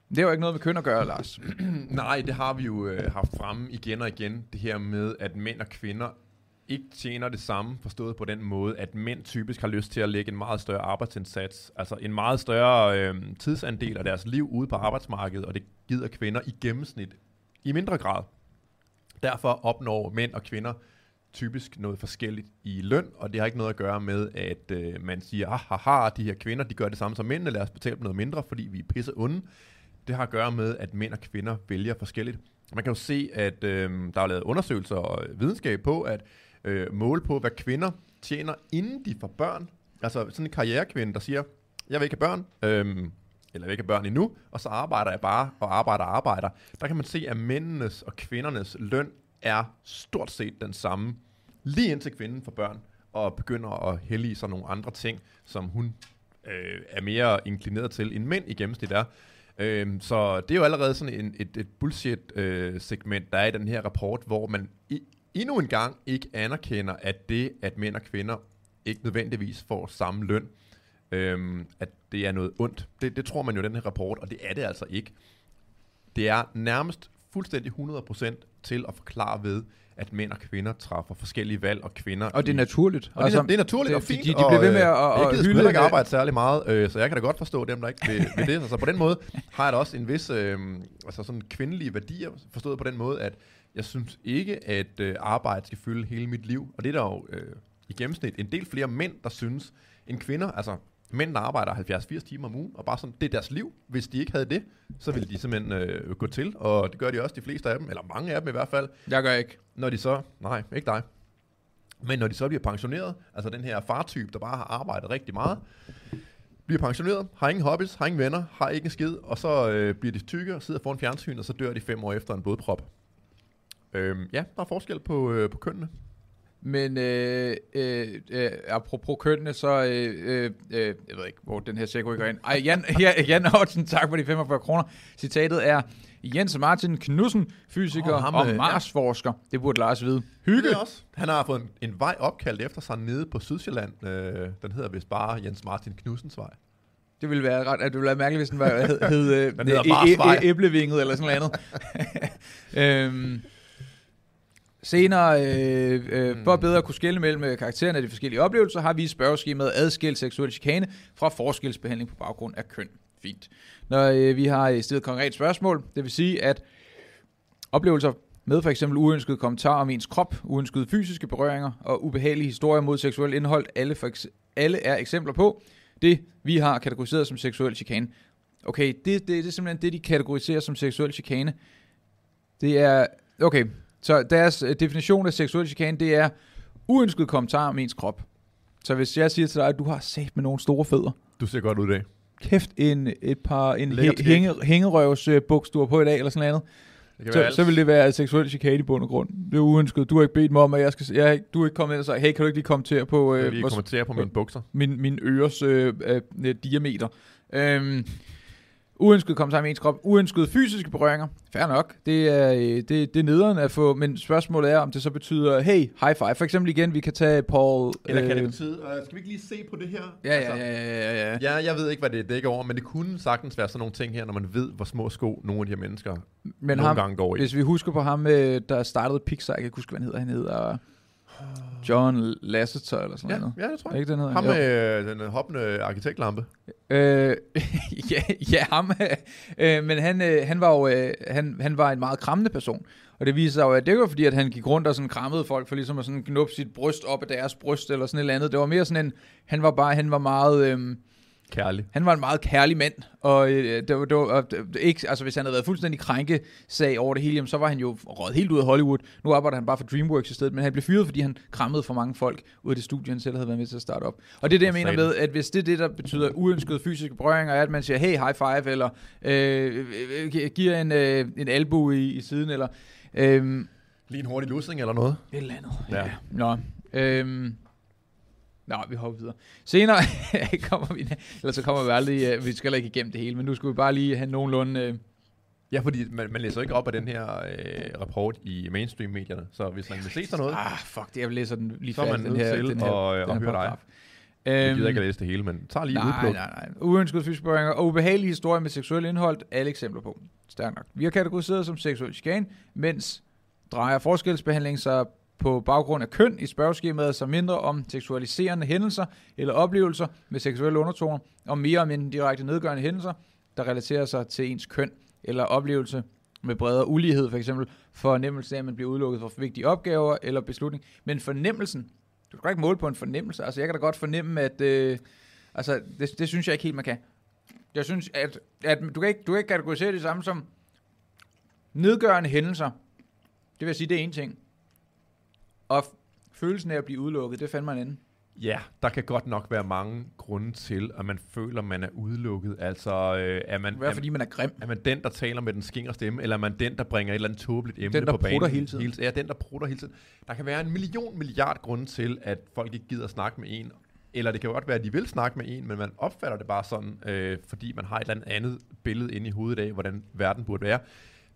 Det er jo ikke noget med køn at gøre, Lars. *clears throat* Nej, det har vi jo øh, haft fremme igen og igen. Det her med, at mænd og kvinder ikke tjener det samme, forstået på den måde, at mænd typisk har lyst til at lægge en meget større arbejdsindsats, altså en meget større øh, tidsandel af deres liv ude på arbejdsmarkedet, og det gider kvinder i gennemsnit i mindre grad. Derfor opnår mænd og kvinder typisk noget forskelligt i løn, og det har ikke noget at gøre med, at øh, man siger, ah, haha, de her kvinder, de gør det samme som mændene, lad os betale dem noget mindre, fordi vi er pisse onde. Det har at gøre med, at mænd og kvinder vælger forskelligt. Man kan jo se, at øh, der er lavet undersøgelser og øh, videnskab på, at øh, måle på, hvad kvinder tjener, inden de får børn. Altså sådan en karrierekvinde, der siger, jeg vil ikke have børn, øhm, eller jeg vil ikke have børn endnu, og så arbejder jeg bare og arbejder og arbejder. Der kan man se, at mændenes og kvindernes løn er stort set den samme, lige indtil kvinden får børn, og begynder at hellige i sig nogle andre ting, som hun øh, er mere inklineret til, end mænd i gennemsnit er. Øhm, så det er jo allerede sådan en, et, et bullshit-segment, øh, der er i den her rapport, hvor man i, endnu en gang ikke anerkender, at det, at mænd og kvinder ikke nødvendigvis får samme løn, øhm, at det er noget ondt. Det, det tror man jo i den her rapport, og det er det altså ikke. Det er nærmest fuldstændig 100% til at forklare ved, at mænd og kvinder træffer forskellige valg, og kvinder... Og det er naturligt. Og altså, det, er, naturligt det, og fint. De, de bliver ved med at, og, at hylde... Jeg ikke arbejde særlig meget, øh, så jeg kan da godt forstå dem, der ikke vil, vil det. Så på den måde har jeg da også en vis øh, altså sådan kvindelige værdier, forstået på den måde, at jeg synes ikke, at øh, arbejde skal fylde hele mit liv. Og det er der jo øh, i gennemsnit en del flere mænd, der synes, end kvinder. Altså, mænd, der arbejder 70-80 timer om ugen, og bare sådan, det er deres liv. Hvis de ikke havde det, så ville de simpelthen øh, gå til, og det gør de også, de fleste af dem, eller mange af dem i hvert fald. Jeg gør ikke. Når de så, nej, ikke dig. Men når de så bliver pensioneret, altså den her fartype, der bare har arbejdet rigtig meget, bliver pensioneret, har ingen hobbies, har ingen venner, har ikke en skid, og så øh, bliver de tykke og sidder foran fjernsyn, og så dør de fem år efter en blodprop. Øhm, ja, der er forskel på, øh, på kønnene. Men øh, øh, øh, apropos kønnene, så, øh, øh, øh, jeg ved ikke, hvor den her sæk går ind. Ej, Jan, *laughs* her, Jan Hortsen, tak for de 45 kroner. Citatet er, Jens Martin Knudsen, fysiker oh, ham, og Marsforsker. Ja. Det burde Lars vide. Hygge. Det også. Han har fået en, en vej opkaldt efter sig nede på Sydsjælland. Øh, den hedder vist bare Jens Martin Knudsens vej. Det ville være ret, at det ville være mærkeligt, hvis den var, hed, hed den hedder e- æblevinget eller sådan noget andet. *laughs* øhm, Senere, øh, øh, for bedre at kunne skille mellem øh, karaktererne af de forskellige oplevelser, har vi i spørgeskemaet adskilt seksuel chikane fra forskelsbehandling på baggrund af køn. Fint. Når øh, vi har stillet konkret spørgsmål, det vil sige, at oplevelser med for eksempel uønskede kommentarer om ens krop, uønskede fysiske berøringer og ubehagelige historier mod seksuel indhold, alle, for alle er eksempler på det, vi har kategoriseret som seksuel chikane. Okay, det, det, det er simpelthen det, de kategoriserer som seksuel chikane. Det er, okay, så deres øh, definition af seksuel chikane, det er uønsket kommentar om ens krop. Så hvis jeg siger til dig, at du har sat med nogle store fødder. Du ser godt ud i dag. Kæft, en, et par, en hæ- hænge, hængerøvs buks, du har på i dag, eller sådan noget så, så vil det være seksuel chikane i bund og grund. Det er uønsket. Du har ikke bedt mig om, at jeg skal... Jeg, du er ikke kommet ind og sagt, hey, kan du ikke lige kommentere på... Øh, lige kommentere på mine bukser. Min, min øres øh, øh, diameter. Øhm, Uønsket sammen med ens krop. Uønskede fysiske berøringer. Fair nok. Det er, øh, det, det er nederen at få. Men spørgsmålet er, om det så betyder, hey, high five. For eksempel igen, vi kan tage Paul... Eller kan øh, det betyde, uh, skal vi ikke lige se på det her? Ja, altså, ja, ja, ja, ja. Ja, jeg ved ikke, hvad det dækker over, men det kunne sagtens være sådan nogle ting her, når man ved, hvor små sko nogle af de her mennesker men nogle ham, gange går i. Hvis vi husker på ham, øh, der startede Pixar, jeg kan ikke huske, hvad han hedder. Han hedder... John Lasseter eller sådan ja, noget. Ja, det tror jeg. Ikke den hedder? Ham med jo. den øh, hoppende arkitektlampe. Øh, *laughs* ja, ja, ham. *laughs* Øh, men han, øh, han, var jo øh, han, han var en meget krammende person. Og det viser sig jo, at det var fordi, at han gik rundt og sådan krammede folk for ligesom at sådan knuppe sit bryst op af deres bryst eller sådan et eller andet. Det var mere sådan en, han var bare, han var meget, øh, Kærlig. Han var en meget kærlig mand, og øh, det var, det var og det- ikke, altså hvis han havde været fuldstændig krænkesag over det hele, jamen, så var han jo råd helt ud af Hollywood. Nu arbejder han bare for DreamWorks i stedet, men han blev fyret, fordi han krammede for mange folk ud af det studie, han selv havde været med til at starte op. Og det er det, jeg mener med, at hvis det er det, der betyder uønskede fysiske berøringer, er, at man siger, hey, high five, eller øh, øh, øh, giver en, øh, en albu i, i siden, eller øh, Lige en hurtig lussing eller noget. et eller andet. Ja. Ja. Nå, øhm, Nå, vi hopper videre. Senere *laughs* kommer vi, eller så kommer vi aldrig, øh, vi skal ikke igennem det hele, men nu skal vi bare lige have nogenlunde, øh, Ja, fordi man, man læser ikke op af den her øh, rapport i mainstream-medierne, så hvis man vil se sådan noget, ah, fuck det, jeg læser den lige så færdig, den her, til den her, at, øh, den her paragraf. Jeg Øhm, gider ikke at læse det hele, men tag lige nej, udpluk. nej, nej. Uønskede fysiske berøringer og ubehagelige historier med seksuel indhold, alle eksempler på. Stærkt nok. Vi har kategoriseret som seksuel chikane, mens drejer forskelsbehandling sig på baggrund af køn i spørgeskemaet, så mindre om seksualiserende hændelser eller oplevelser med seksuelle undertoner, og mere om indirekte direkte nedgørende hændelser, der relaterer sig til ens køn, eller oplevelse med bredere ulighed, for eksempel fornemmelsen af, at man bliver udelukket fra vigtige opgaver eller beslutning. Men fornemmelsen, du kan ikke måle på en fornemmelse. Altså, jeg kan da godt fornemme, at... Øh, altså, det, det synes jeg ikke helt, man kan. Jeg synes, at, at du, kan ikke, du kan ikke kategorisere det samme som nedgørende hændelser. Det vil sige, det er en ting. Og følelsen af at blive udelukket, det fandme en anden. Ja, der kan godt nok være mange grunde til, at man føler, man er udelukket. Altså, øh, er, man, Det er fordi, man er grim. er man den, der taler med den skingre stemme, eller er man den, der bringer et eller andet tåbeligt emne Den, der på banen? hele tiden. ja, den, der prutter hele tiden. Der kan være en million milliard grunde til, at folk ikke gider at snakke med en. Eller det kan jo godt være, at de vil snakke med en, men man opfatter det bare sådan, øh, fordi man har et eller andet billede inde i hovedet af, hvordan verden burde være.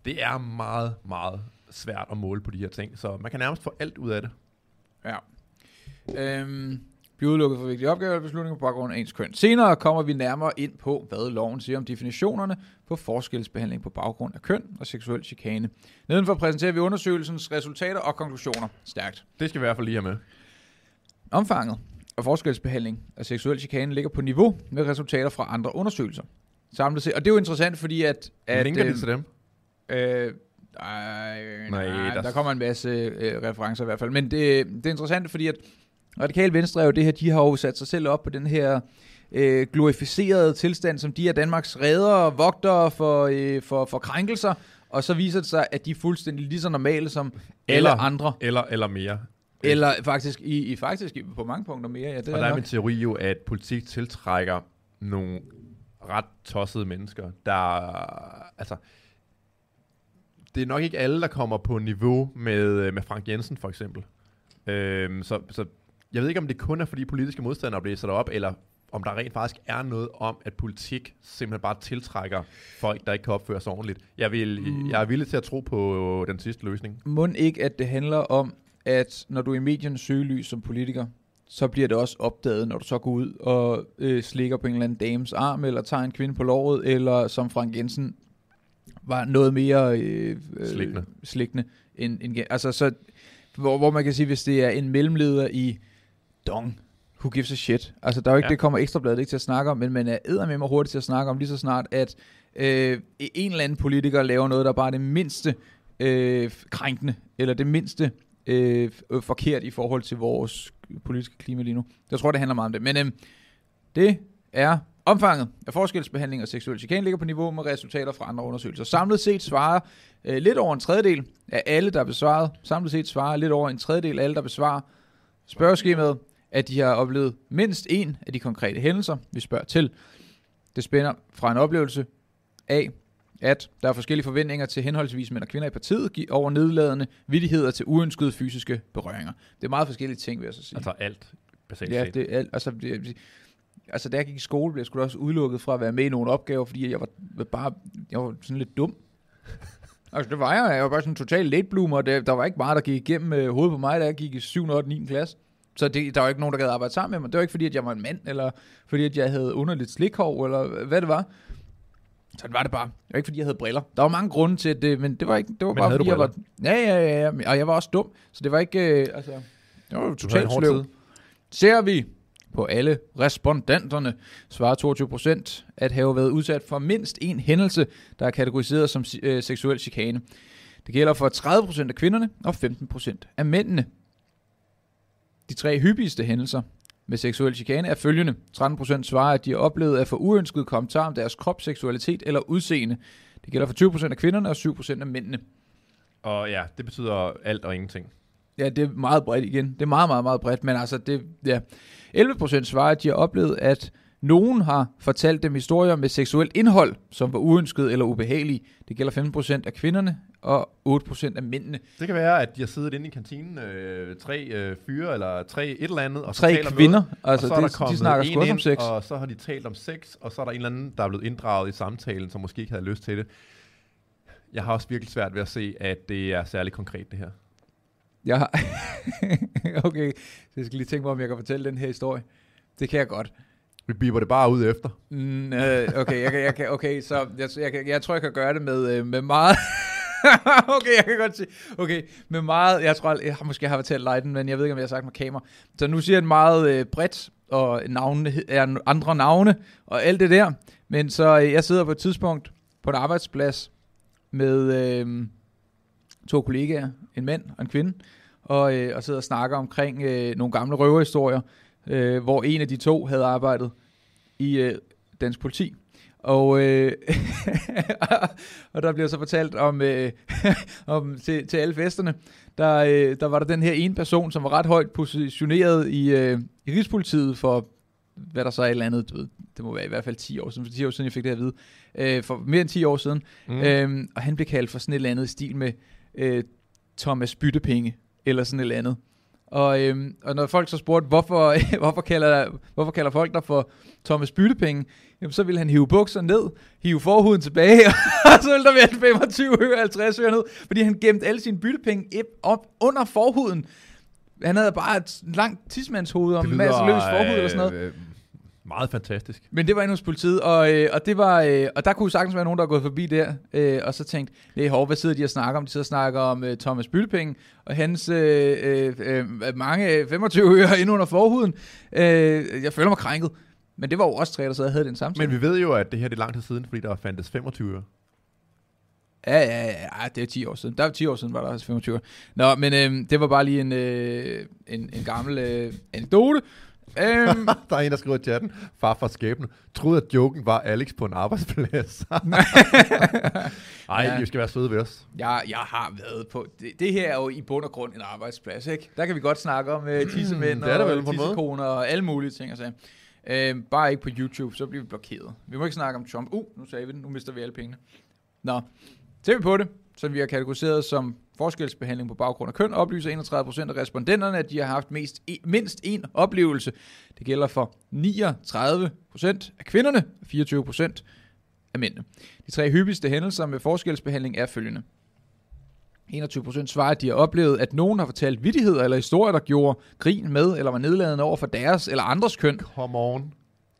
Det er meget, meget svært at måle på de her ting, så man kan nærmest få alt ud af det. Ja. Øhm, blive udelukket for vigtige opgaver eller beslutninger på baggrund af ens køn. Senere kommer vi nærmere ind på, hvad loven siger om definitionerne på forskelsbehandling på baggrund af køn og seksuel chikane. Nedenfor præsenterer vi undersøgelsens resultater og konklusioner. Stærkt. Det skal vi i hvert fald lige have med. Omfanget af forskelsbehandling af seksuel chikane ligger på niveau med resultater fra andre undersøgelser. Samlet set. Og det er jo interessant, fordi at... at Linker det til dem? Øh, ej, Nej, nej, der- der kommer en masse øh, referencer i hvert fald. Men det, det er interessant, fordi at Radikal Venstre er jo det her, de har jo sat sig selv op på den her øh, glorificerede tilstand, som de er Danmarks redder og vogtere for, øh, for, for krænkelser. Og så viser det sig, at de er fuldstændig lige så normale som alle Eller- andre. Eller, eller mere. Eller faktisk, i, i faktisk på mange punkter mere. Ja, det og er der er min teori jo, at politik tiltrækker nogle ret tossede mennesker, der... Altså, det er nok ikke alle, der kommer på niveau med, med Frank Jensen, for eksempel. Øhm, så, så jeg ved ikke, om det kun er, fordi politiske modstandere bliver sat op, eller om der rent faktisk er noget om, at politik simpelthen bare tiltrækker folk, der ikke kan opføre sig ordentligt. Jeg, vil, Mm. jeg er villig til at tro på den sidste løsning. Må ikke, at det handler om, at når du er i mediernes søgelys som politiker, så bliver det også opdaget, når du så går ud og øh, slikker på en eller anden dames arm, eller tager en kvinde på låret, eller som Frank Jensen var noget mere øh, øh, Slikkende. slikkende end, end, altså så, hvor, hvor man kan sige, hvis det er en mellemleder i Dong, who gives a shit. Altså der er jo ikke, Ja. det kommer ekstrabladet ikke til at snakke om, men man er eddermame hurtigt til at snakke om lige så snart, at øh, en eller anden politiker laver noget, der bare er det mindste øh, krænkende, eller det mindste øh, forkert i forhold til vores politiske klima lige nu. Jeg tror, det handler meget om det. Men øh, det er omfanget af forskelsbehandling og seksuel chikane ligger på niveau med resultater fra andre undersøgelser. Samlet set svarer øh, lidt over en tredjedel af alle, der er besvaret, samlet set svarer lidt over en tredjedel af alle, der besvarer spørgeskemaet, at de har oplevet mindst en af de konkrete hændelser, vi spørger til. Det spænder fra en oplevelse af, at der er forskellige forventninger til henholdsvis mænd og kvinder i partiet over nedladende vidigheder til uønskede fysiske berøringer. Det er meget forskellige ting, vil jeg så sige. Altså alt, basalt ja, set. det er, alt- altså, det, altså, da jeg gik i skole, blev jeg sgu også udelukket fra at være med i nogle opgaver, fordi jeg var bare jeg var sådan lidt dum. *laughs* Altså, det var jeg. Jeg var bare sådan en total late bloomer, det, der var ikke meget, der gik igennem øh, hovedet på mig, da jeg gik i 7. og 8. 9. klasse. Så det, der var ikke nogen, der gad arbejde sammen med mig. Det var ikke fordi, at jeg var en mand, eller fordi, at jeg havde underligt slikhov, eller hvad det var. Sådan var det bare. Det var ikke fordi, jeg havde briller. Der var mange grunde til det, men det var, ikke, det var Men bare fordi, jeg var... Ja, ja, ja, ja. Og jeg var også dum. Så det var ikke... Øh, altså, det var totalt sløv. Ser vi på alle respondenterne, svarer 22 procent at have været udsat for mindst en hændelse, der er kategoriseret som øh, seksuel chikane. Det gælder for 30 procent af kvinderne og 15 procent af mændene. De tre hyppigste hændelser med seksuel chikane er følgende. 13% svarer, at de har oplevet at få uønsket kommentar om deres krop, seksualitet eller udseende. Det gælder for 20% af kvinderne og 7% af mændene. Og ja, det betyder alt og ingenting. Ja, det er meget bredt igen. Det er meget, meget, meget bredt, men altså, det, ja. 11% svarer, at de har oplevet, at nogen har fortalt dem historier med seksuelt indhold, som var uønsket eller ubehagelige. Det gælder 15% af kvinderne og 8% af mændene. Det kan være, at de har siddet inde i kantinen, øh, tre øh, fyre eller tre et eller andet, og så Tre taler kvinder, noget, altså og så er der de, de kommet snakker en også om ind, sex. Og så har de talt om sex, og så er der en eller anden, der er blevet inddraget i samtalen, som måske ikke havde lyst til det. Jeg har også virkelig svært ved at se, at det er særlig konkret, det her. Jeg har... *laughs* okay, så jeg skal lige tænke mig, om jeg kan fortælle den her historie. Det kan jeg godt. Vi biber det bare ud efter. Mm, øh, okay, jeg, jeg kan, okay, så jeg, jeg, jeg tror, jeg kan gøre det med, øh, med meget... *laughs* okay, jeg kan godt sige. Okay, med meget... Jeg tror, jeg, jeg har måske har fortalt dig den, men jeg ved ikke, om jeg har sagt med kamera. Så nu siger jeg meget øh, bredt, og navnene er andre navne, og alt det der. Men så øh, jeg sidder på et tidspunkt på en arbejdsplads med øh, to kollegaer, en mand og en kvinde, og, øh, og sidder og snakker omkring øh, nogle gamle røverhistorier, øh, hvor en af de to havde arbejdet i øh, dansk politi. Og, øh, *laughs* og der bliver så fortalt om, øh, *laughs* om til, til alle festerne, der, øh, der var der den her ene person, som var ret højt positioneret i, øh, i Rigspolitiet for, hvad der så er et eller andet, du ved, det må være i hvert fald 10 år siden, for 10 år siden jeg fik det her at vide, øh, for mere end 10 år siden, mm. øhm, og han blev kaldt for sådan et eller andet stil med øh, Thomas Byttepenge, eller sådan et eller andet. Og, øhm, og når folk så spurgte, hvorfor, *laughs* hvorfor, kalder, hvorfor kalder folk dig for Thomas Byttepenge, jamen, så ville han hive bukserne ned, hive forhuden tilbage, *laughs* og så ville der være 25 øre, 50 øre ned, fordi han gemte alle sine byttepenge op under forhuden. Han havde bare et langt tidsmandshoved og en masse løs forhud eller sådan noget. Øh, meget fantastisk. Men det var inde hos politiet, og, øh, og, det var, øh, og der kunne sagtens være nogen, der er gået forbi der, øh, og så tænkt, nej, hov, hvad sidder de og snakker om? De sidder og snakker om øh, Thomas Byttepenge, og hans øh, øh, øh, mange 25 øre inde under forhuden. Øh, jeg føler mig krænket. Men det var jo også tre, der sad og havde den samtale. Men vi ved jo, at det her det er lang tid siden, fordi der var fandtes 25 øre. Ja, ja, ja, det er 10 år siden. Der var 10 år siden, var der også 25 år. Nå, men øh, det var bare lige en, øh, en, en gammel øh, anekdote. Øhm, *laughs* der er en, der skriver i chatten, far fra skæbne, troede, at joken var Alex på en arbejdsplads. *laughs* *laughs* Ej, Ja. I skal være søde ved os. Jeg, jeg har været på... Det, det her er jo i bund og grund en arbejdsplads, ikke? Der kan vi godt snakke om uh, tissemænd er der vel og måde. tissekoner og alle mulige ting. Altså. Uh, bare ikke på YouTube, så bliver vi blokeret. Vi må ikke snakke om Trump. Uh, nu sagde vi det. Nu mister vi alle pengene. Nå, ser vi på det, som vi har kategoriseret som forskelsbehandling på baggrund af køn, oplyser 31% af respondenterne, at de har haft mest, e, mindst en oplevelse. Det gælder for 39% af kvinderne og 24% af mændene. De tre hyppigste hændelser med forskelsbehandling er følgende. 21% svarer, at de har oplevet, at nogen har fortalt vittigheder eller historier, der gjorde grin med eller var nedladende over for deres eller andres køn. Come on.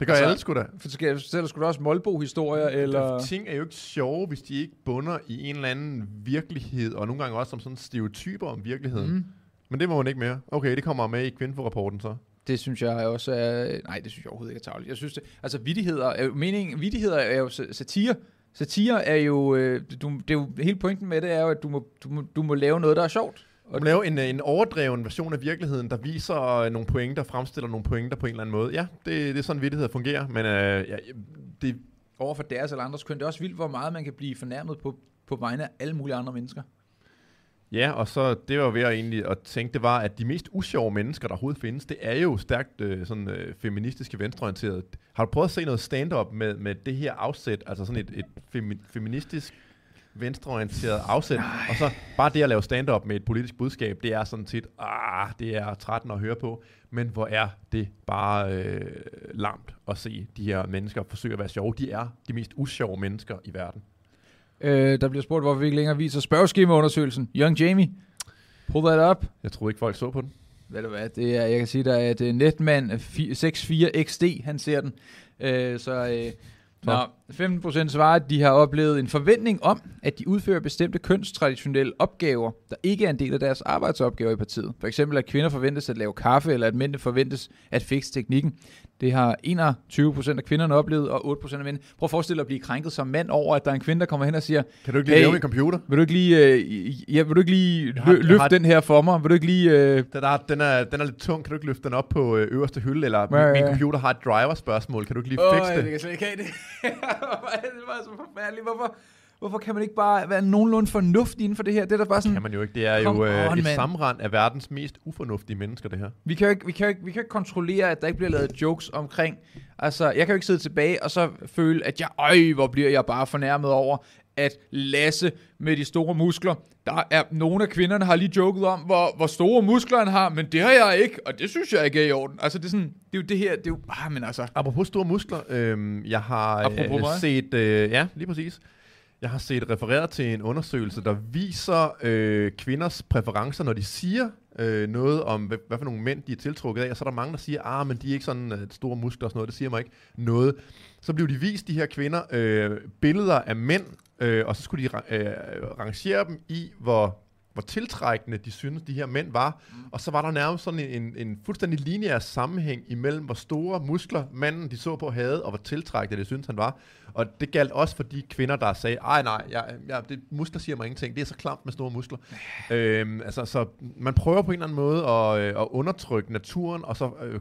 Det gør Altså- altså, alle sgu da. For skal jeg fortælle sgu da også Molbo-historier, eller... Eller... Ting er jo ikke sjove, hvis de ikke bunder i en eller anden virkelighed, og nogle gange også som sådan stereotyper om virkeligheden. Mm. Men det må man ikke mere. Okay, det kommer med i kvindeforrapporten så. Det synes jeg også er... Nej, det synes jeg overhovedet ikke er tavligt. Jeg synes det... Altså, vittigheder er jo... Meningen, vittigheder er jo sa- satire. Satire er jo... Øh, du, det er jo... Hele pointen med det er jo, at du må, du må, du må lave noget, der er sjovt. Og du lave en, en overdreven version af virkeligheden, der viser øh, nogle pointer, fremstiller nogle pointer på en eller anden måde. Ja, det, det er sådan, vittighed fungerer, men øh, ja, det, Over for deres eller andres køn. Det er også vildt, hvor meget man kan blive fornærmet på, på vegne af alle mulige andre mennesker. Ja, og så det var ved at egentlig at tænke, det var, at de mest usjove mennesker, der overhovedet findes, det er jo stærkt øh, sådan, øh, feministiske venstreorienteret. Har du prøvet at se noget stand-up med, med det her afsæt, altså sådan et, et femi, feministisk venstreorienteret afsæt, og så bare det at lave stand-up med et politisk budskab, det er sådan tit, ah, det er 13 at høre på, men hvor er det bare øh, lamt at se de her mennesker forsøge at være sjove. De er de mest usjove mennesker i verden. Øh, der bliver spurgt, hvorfor vi ikke længere viser spørgeskemaundersøgelsen. Young Jamie, pull that up. Jeg troede ikke, folk så på den. Ved du hvad, det er, jeg kan sige dig, at uh, Netman 64XD, han ser den. Uh, så uh, Nå, 15% svarer, at de har oplevet en forventning om, at de udfører bestemte kønstraditionelle opgaver, der ikke er en del af deres arbejdsopgaver i partiet. For eksempel, at kvinder forventes at lave kaffe, eller at mænd forventes at fikse teknikken. Det har 21% af kvinderne oplevet, og 8% af mænd. Prøv at forestille dig at blive krænket som mand over, at der er en kvinde, der kommer hen og siger, Kan du ikke lige Hey. lave min computer? vil du ikke lige, øh, ja, vil du ikke lige Jeg har- lø- jeg løfte har- den her for mig? Vil du ikke lige... Øh, Den er, den, er, den er lidt tung. Kan du ikke løfte den op på øh, øverste hylde? Eller Ja, min, min computer har et driver-spørgsmål. Kan du ikke lige Åh, fikse jeg det? kan slet ikke have *laughs* det. det var så forfærdeligt. Hvorfor, hvorfor kan man ikke bare være nogenlunde fornuftig inden for det her? Det er da bare sådan, Kan man jo ikke. Det er jo øh, on, et sammenrend af verdens mest ufornuftige mennesker, det her. vi kan, jo ikke, vi, kan jo ikke, vi kan jo ikke kontrollere, at der ikke bliver lavet jokes omkring. Altså, jeg kan jo ikke sidde tilbage og så føle, at jeg, øj, hvor bliver jeg bare fornærmet over, at Lasse med de store muskler, der er nogle af kvinderne har lige joket om, hvor, hvor store muskler han har, men det har jeg ikke, og det synes jeg ikke er i orden. Altså, det er sådan, det er jo det her, det er jo, ah, men altså, Apropos store muskler, øh, jeg har øh, set, øh, ja, lige præcis. Jeg har set refereret til en undersøgelse, der viser øh, kvinders præferencer, når de siger øh, noget om, hvad, hvad for nogle mænd de er tiltrukket af, og så er der mange, der siger, ah, men de er ikke sådan øh, store muskler og sådan noget, det siger mig ikke noget. Så blev de vist, de her kvinder, øh, billeder af mænd, øh, og så skulle de øh, rangere dem i, hvor, hvor tiltrækkende de synes, de her mænd var. Og så var der nærmest sådan en, en, en fuldstændig lineær sammenhæng imellem, hvor store muskler manden, de så på, havde, og hvor tiltrækkende de synes han var. Og det galt også for de kvinder, der sagde, ej nej, jeg, jeg, det, muskler siger mig ingenting, det er så klamt med store muskler. øhm, altså, så man prøver på en eller anden måde at, øh, at undertrykke naturen, og så øh,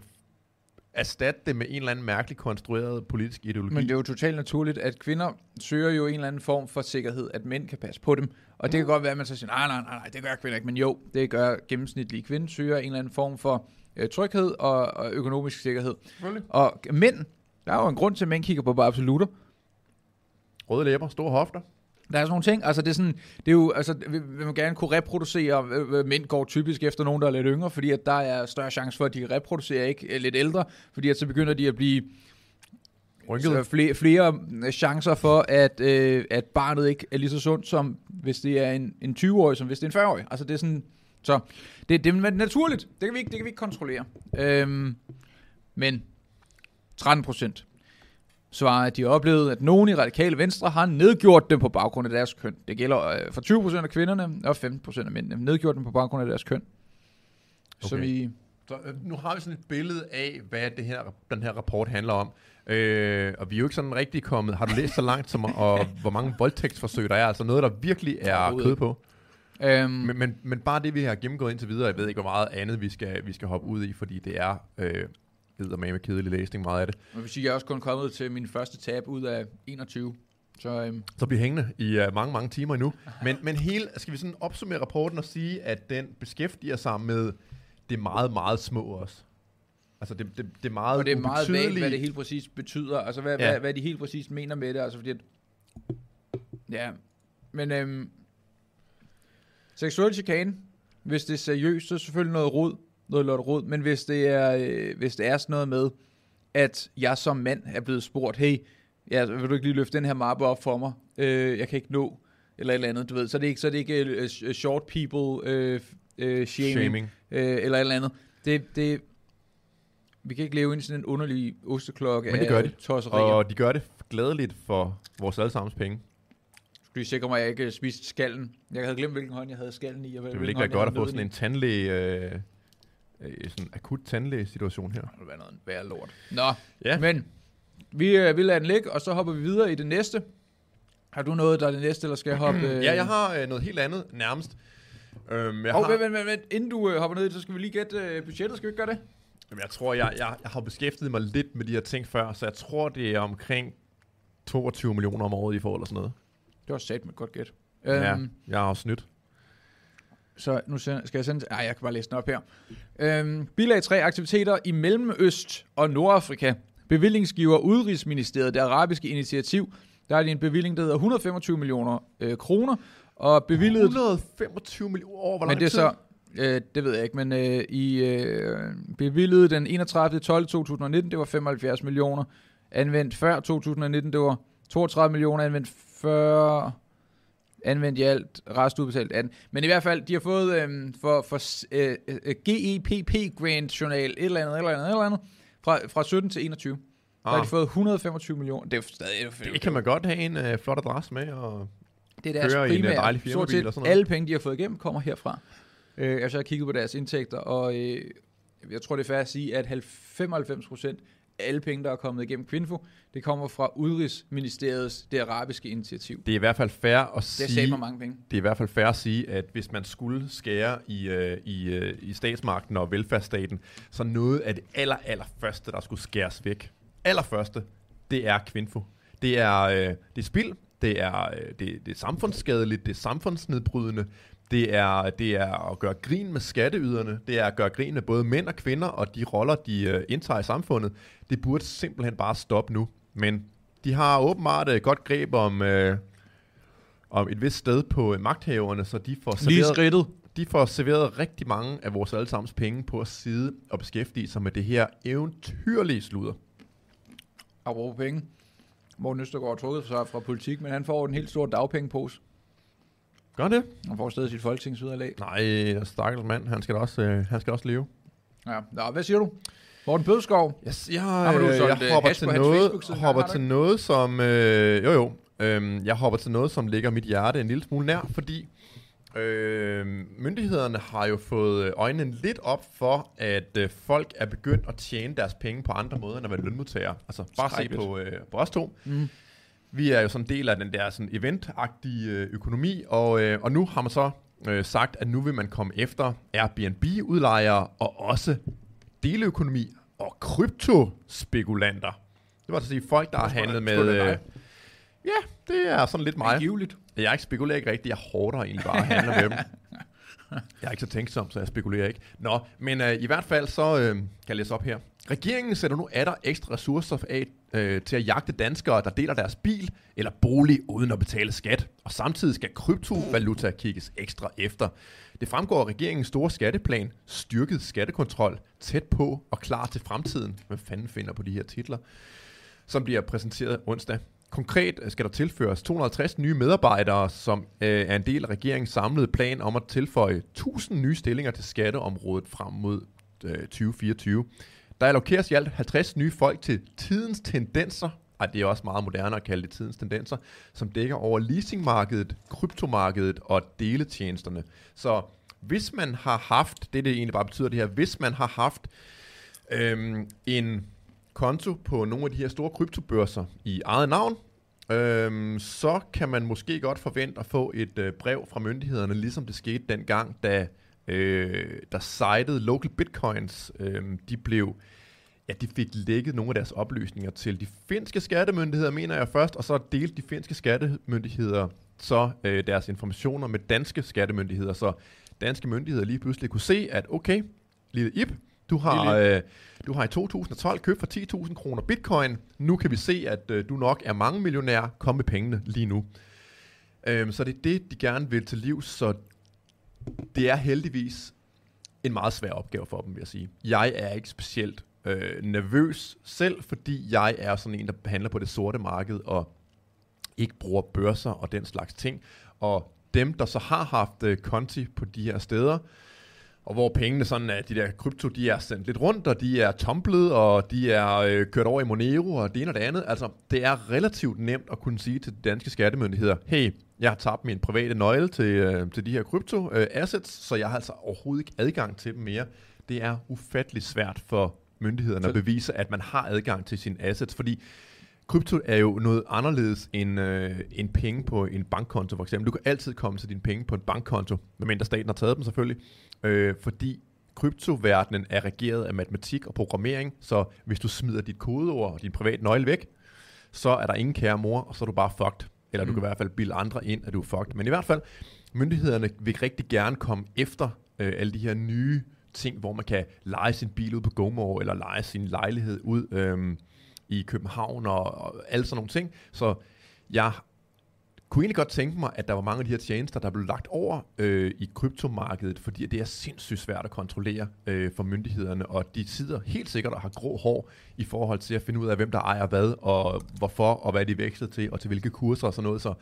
erstatte det med en eller anden mærkelig konstrueret politisk ideologi. Men det er jo totalt naturligt, at kvinder søger jo en eller anden form for sikkerhed, at mænd kan passe på dem. Og det kan godt være, at man så siger, nej, nej, nej, nej, det gør kvinder ikke. Men jo, det gør gennemsnitlige kvinder, søger en eller anden form for øh, tryghed og, og økonomisk sikkerhed. Og mænd, der er jo en grund til, at mænd kigger på bare absolutter. Røde læber, store hofter. Der er sådan nogle ting, altså det er sådan, det er jo, altså vil, man gerne kunne reproducere, øh, øh, mænd går typisk efter nogen, der er lidt yngre, fordi at der er større chance for, at de reproducerer ikke øh, lidt ældre, fordi at så begynder de at blive Rynket. Så flere, flere øh, chancer for, at, øh, at barnet ikke er lige så sundt, som hvis det er en, en 20-årig, som hvis det er en 40-årig. Altså det er sådan, så det, det er naturligt. Det kan vi ikke, det kan vi ikke kontrollere. Øhm, men 13 procent svarer, at de har oplevet, at nogen i radikale venstre har nedgjort dem på baggrund af deres køn. Det gælder øh, for 20 procent af kvinderne og 15 procent af mændene. Nedgjort dem på baggrund af deres køn. Okay. Som i, Så øh, nu har vi sådan et billede af, hvad det her, den her rapport handler om. Øh, og vi er jo ikke sådan rigtig kommet... Har du læst så langt, som, og hvor mange voldtægtsforsøg der er? Altså noget, der virkelig er kød på. øhm, Men, men, men bare det, vi har gennemgået indtil videre, jeg ved ikke, hvor meget andet vi skal, vi skal hoppe ud i, fordi det er øh, med kedelig læsning, meget af det. vil sige, jeg er også kun kommet til min første tab ud af 21. Så øhm, Så bliver hængende i uh, mange, mange timer endnu. Men, men hele, skal vi sådan opsummere rapporten og sige, at den beskæftiger sig med det meget, meget små også. Altså det, det, det er meget Og det er meget ubetydelige- hvad det helt præcis betyder. Altså, hvad, Ja. ja. hvad, hvad de helt præcis mener med det. Altså, fordi at, ja, men øhm, seksuel chikane, hvis det er seriøst, så er det selvfølgelig noget rod, noget lort rod. Men hvis det er, øh, hvis det er sådan noget med, at jeg som mand er blevet spurgt, hey, ja, vil du ikke lige løfte den her mappe op for mig? Øh, jeg kan ikke nå, eller et eller andet, du ved. Så er det ikke, så er det ikke sh- short people øh, øh, shaming, shaming. øh, eller et eller andet. Det, det, vi kan ikke leve ind i sådan en underlig osteklokke Men det gør de. tosserier. Og de gør det glædeligt for vores allesammens penge. Skulle I sikre mig, at jeg ikke spiste skallen? Jeg havde glemt, hvilken hånd jeg havde skallen i. Og Det vil ikke være godt at få sådan en tandlæge, øh, øh, sådan akut tandlæge-situation her. Det være noget værre lort. Nå, Ja. men vi øh, vil lade den ligge, og så hopper vi videre i det næste. Har du noget, der er det næste, eller skal jeg hoppe? Øh... Ja, jeg har øh, noget helt andet nærmest. Øhm, jeg, Hov, har, vent, vent, vent, vent. Inden du øh, hopper ned så skal vi lige gætte øh, budgettet. Skal vi ikke gøre det? Jamen, jeg tror, jeg, jeg, jeg har beskæftiget mig lidt med de her ting før, så jeg tror, det er omkring 22 millioner om året, I får eller sådan noget. Det var sat med godt gæt. Ja, Øhm, jeg har også snydt. Så nu skal jeg sende... Nej, jeg kan bare læse den op her. Øhm, bilag 3. Aktiviteter i Mellemøst og Nordafrika. Bevillingsgiver Udenrigsministeriet, det arabiske initiativ. Der er det en bevilling, der hedder 125 millioner øh, kroner. Og bevillet... 125 millioner år, hvor Men lang det er så... Øh, det ved jeg ikke, men øh, i øh, bevillet den 31. 12. 2019, det var 75 millioner. Anvendt før 2019, det var 32 millioner. Anvendt før... Anvendt i alt, rest udbetalt 18. Men i hvert fald, de har fået øh, for, for øh, øh, GEPP Grant Journal, et eller andet, et eller andet, et eller andet, fra, fra 17 til 21. Der har Ah. de fået 125 millioner. Det er jo stadig... Det kan man godt have en øh, flot adresse med, og Det er deres køre i en, øh, primære. dejlig firmabil set og sådan noget. alle penge, de har fået igennem, kommer herfra. Øh, altså, jeg har kigget på deres indtægter, og øh, jeg tror, det er fair at sige, at 95 procent alle penge, der er kommet igennem Kvinfo, det kommer fra Udenrigsministeriets det arabiske initiativ. det er i hvert fald fair at Det sige, sagt mange penge. det er i hvert fald fair at sige, at hvis man skulle skære i, øh, i, øh, i statsmagten og velfærdsstaten, så noget af det aller, aller første, der skulle skæres væk, allerførste, det er kvinfo. Det er, øh, det er spild, det er, øh, det, det er samfundsskadeligt, det er samfundsnedbrydende, det er, det er at gøre grin med skatteyderne, det er at gøre grin med både mænd og kvinder og de roller, de øh, indtager i samfundet. Det burde simpelthen bare stoppe nu. Men de har åbenbart et godt greb om, øh, om et vist sted på øh, magthaverne, så de får, Lige serveret, skridtet. de får serveret rigtig mange af vores allesammens penge på at sidde og beskæftige sig med det her eventyrlige sludder. Apropos penge. Morten Østergaard har trukket sig fra politik, men han får en helt stor dagpengepose. Gør det? Han får stadig sit folketingsudlag. Nej, stakkels mand, han skal da også, øh, han skal også leve. Ja. Nå, hvad siger du? Morten Bødskov. Yes, jeg, Har du øh, jeg øh, hopper til noget, hopper til noget, som... Øh, jo, jo. Øhm, jeg hopper til noget, som ligger mit hjerte en lille smule nær, fordi øh, myndighederne har jo fået øjnene lidt op for, at øh, folk er begyndt at tjene deres penge på andre måder, end at være lønmodtagere. Altså, bare se Skrækkeligt. på, øh, på os to. Mm. Vi er jo sådan en del af den der sådan eventagtige øh, økonomi, og, øh, og nu har man så øh, sagt, at nu vil man komme efter Airbnb-udlejere og også deleøkonomi og kryptospekulanter. Det var at sige folk, der har handlet med... Øh, ja, det er sådan lidt mig. Angiveligt. Jeg ikke spekulerer ikke rigtigt, jeg hårder egentlig bare og handler med dem. *laughs* Jeg er ikke så tænksom, så jeg spekulerer ikke. Nå, men øh, i hvert fald så øh, kan jeg læse op her. Regeringen sætter nu atter ekstra ressourcer af øh, til at jagte danskere, der deler deres bil eller bolig uden at betale skat. Og samtidig skal kryptovaluta kigges ekstra efter. Det fremgår af regeringens store skatteplan, styrket skattekontrol, tæt på og klar til fremtiden. Hvem fanden finder på de her titler? som bliver præsenteret onsdag. Konkret øh, skal der tilføres 250 nye medarbejdere, som øh, er en del af regeringens samlede plan om at tilføje 1000 nye stillinger til skatteområdet frem mod øh, 2024. Der allokeres i alt 50 nye folk til tidens tendenser, og det er også meget moderne at kalde det tidens tendenser, som dækker over leasingmarkedet, kryptomarkedet og deletjenesterne. Så hvis man har haft, det det egentlig bare betyder det her, hvis man har haft øhm, en konto på nogle af de her store kryptobørser i eget navn, øhm, så kan man måske godt forvente at få et øh, brev fra myndighederne, ligesom det skete dengang, da, øh, da sitet Local Bitcoins, øh, de blev ja, de fik lækket nogle af deres oplysninger til de finske skattemyndigheder, mener jeg først, og så delte de finske skattemyndigheder så øh, deres informationer med danske skattemyndigheder, så danske myndigheder lige pludselig kunne se, at okay, lille Ip, du har, øh, du har i 2012 købt for 10.000 kroner bitcoin. Nu kan vi se, at øh, du nok er mange millionær. Kom med pengene lige nu. Øhm, så det er det, de gerne vil til liv. Så det er heldigvis en meget svær opgave for dem, vil jeg sige. Jeg er ikke specielt øh, nervøs selv, fordi jeg er sådan en, der handler på det sorte marked og ikke bruger børser og den slags ting. Og dem, der så har haft øh, konti på de her steder, og hvor pengene sådan er, de der krypto, de er sendt lidt rundt, og de er tumblet, og de er øh, kørt over i Monero, og det ene og det andet. Altså, det er relativt nemt at kunne sige til de danske skattemyndigheder, hey, jeg har tabt min private nøgle til, øh, til de her krypto øh, assets, så jeg har altså overhovedet ikke adgang til dem mere. Det er ufattelig svært for myndighederne Så- at bevise, at man har adgang til sine assets, fordi krypto er jo noget anderledes end, øh, end penge på en bankkonto, for eksempel. Du kan altid komme til dine penge på en bankkonto, medmindre staten har taget dem selvfølgelig, øh, fordi kryptoverdenen er regeret af matematik og programmering, så hvis du smider dit kodeord og din private nøgle væk, så er der ingen kære mor, og så er du bare fucked. Eller mm. du kan i hvert fald bilde andre ind, at du er fucked. Men i hvert fald, myndighederne vil rigtig gerne komme efter øh, alle de her nye ting, hvor man kan lege sin bil ud på GoMore, eller lege sin lejlighed ud øh, i København, og, og alle sådan nogle ting. Så jeg kunne egentlig godt tænke mig, at der var mange af de her tjenester, der blev lagt over øh, i kryptomarkedet, fordi det er sindssygt svært at kontrollere øh, for myndighederne, og de sidder helt sikkert og har grå hår i forhold til at finde ud af, hvem der ejer hvad, og hvorfor, og hvad de vekslet til, og til hvilke kurser og sådan noget. Så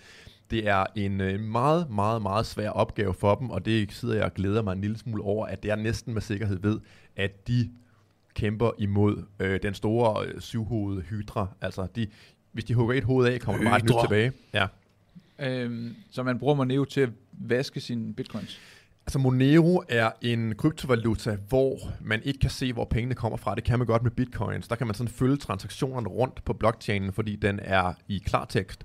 det er en øh, meget, meget, meget svær opgave for dem, og det sidder jeg og glæder mig en lille smule over, at det er næsten med sikkerhed ved, at de kæmper imod øh, den store øh, syvhovedede hydra. Altså, de, hvis de hugger et hoved af, kommer der bare et nyt tilbage. Ja. Øhm, så man bruger Monero til at vaske sine bitcoins. Altså Monero er en kryptovaluta, hvor man ikke kan se, hvor pengene kommer fra. Det kan man godt med bitcoins. Der kan man sådan følge transaktionerne rundt på blockchainen, fordi den er i klartekst.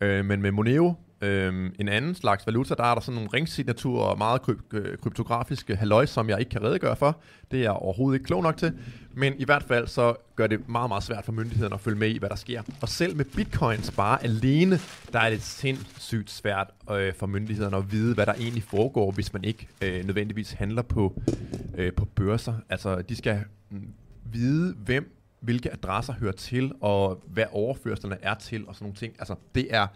Øh, men med Monero, øh, en anden slags valuta, der er der sådan nogle ringsignaturer og meget kryp- øh, kryptografiske halløj, som jeg ikke kan redegøre for. Det er jeg overhovedet ikke klog nok til. Men i hvert fald så gør det meget, meget svært for myndighederne at følge med i, hvad der sker. Og selv med bitcoins bare alene, der er det sindssygt svært øh, for myndighederne at vide, hvad der egentlig foregår, hvis man ikke øh, nødvendigvis handler på, øh, på børser. Altså, de skal mm, vide, hvem hvilke adresser hører til, og hvad overførslerne er til, og sådan nogle ting. Altså, det er...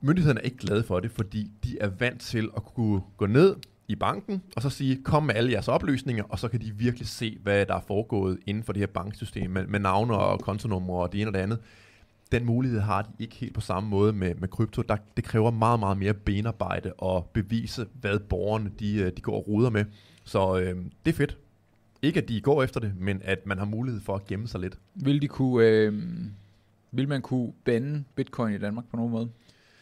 Myndighederne er ikke glade for det, fordi de er vant til at kunne gå ned i banken, og så sige, kom med alle jeres oplysninger, og så kan de virkelig se, hvad der er foregået inden for det her banksystem, med, med navne og kontonumre og det ene og det andet. Den mulighed har de ikke helt på samme måde med, med krypto. Der, det kræver meget, meget mere benarbejde og bevise, hvad borgerne de, øh, de går og ruder med. Så øh, det er fedt. Ikke at de går efter det, men at man har mulighed for at gemme sig lidt. Vil, de kunne, øh, vil man kunne bande bitcoin i Danmark på nogen måde?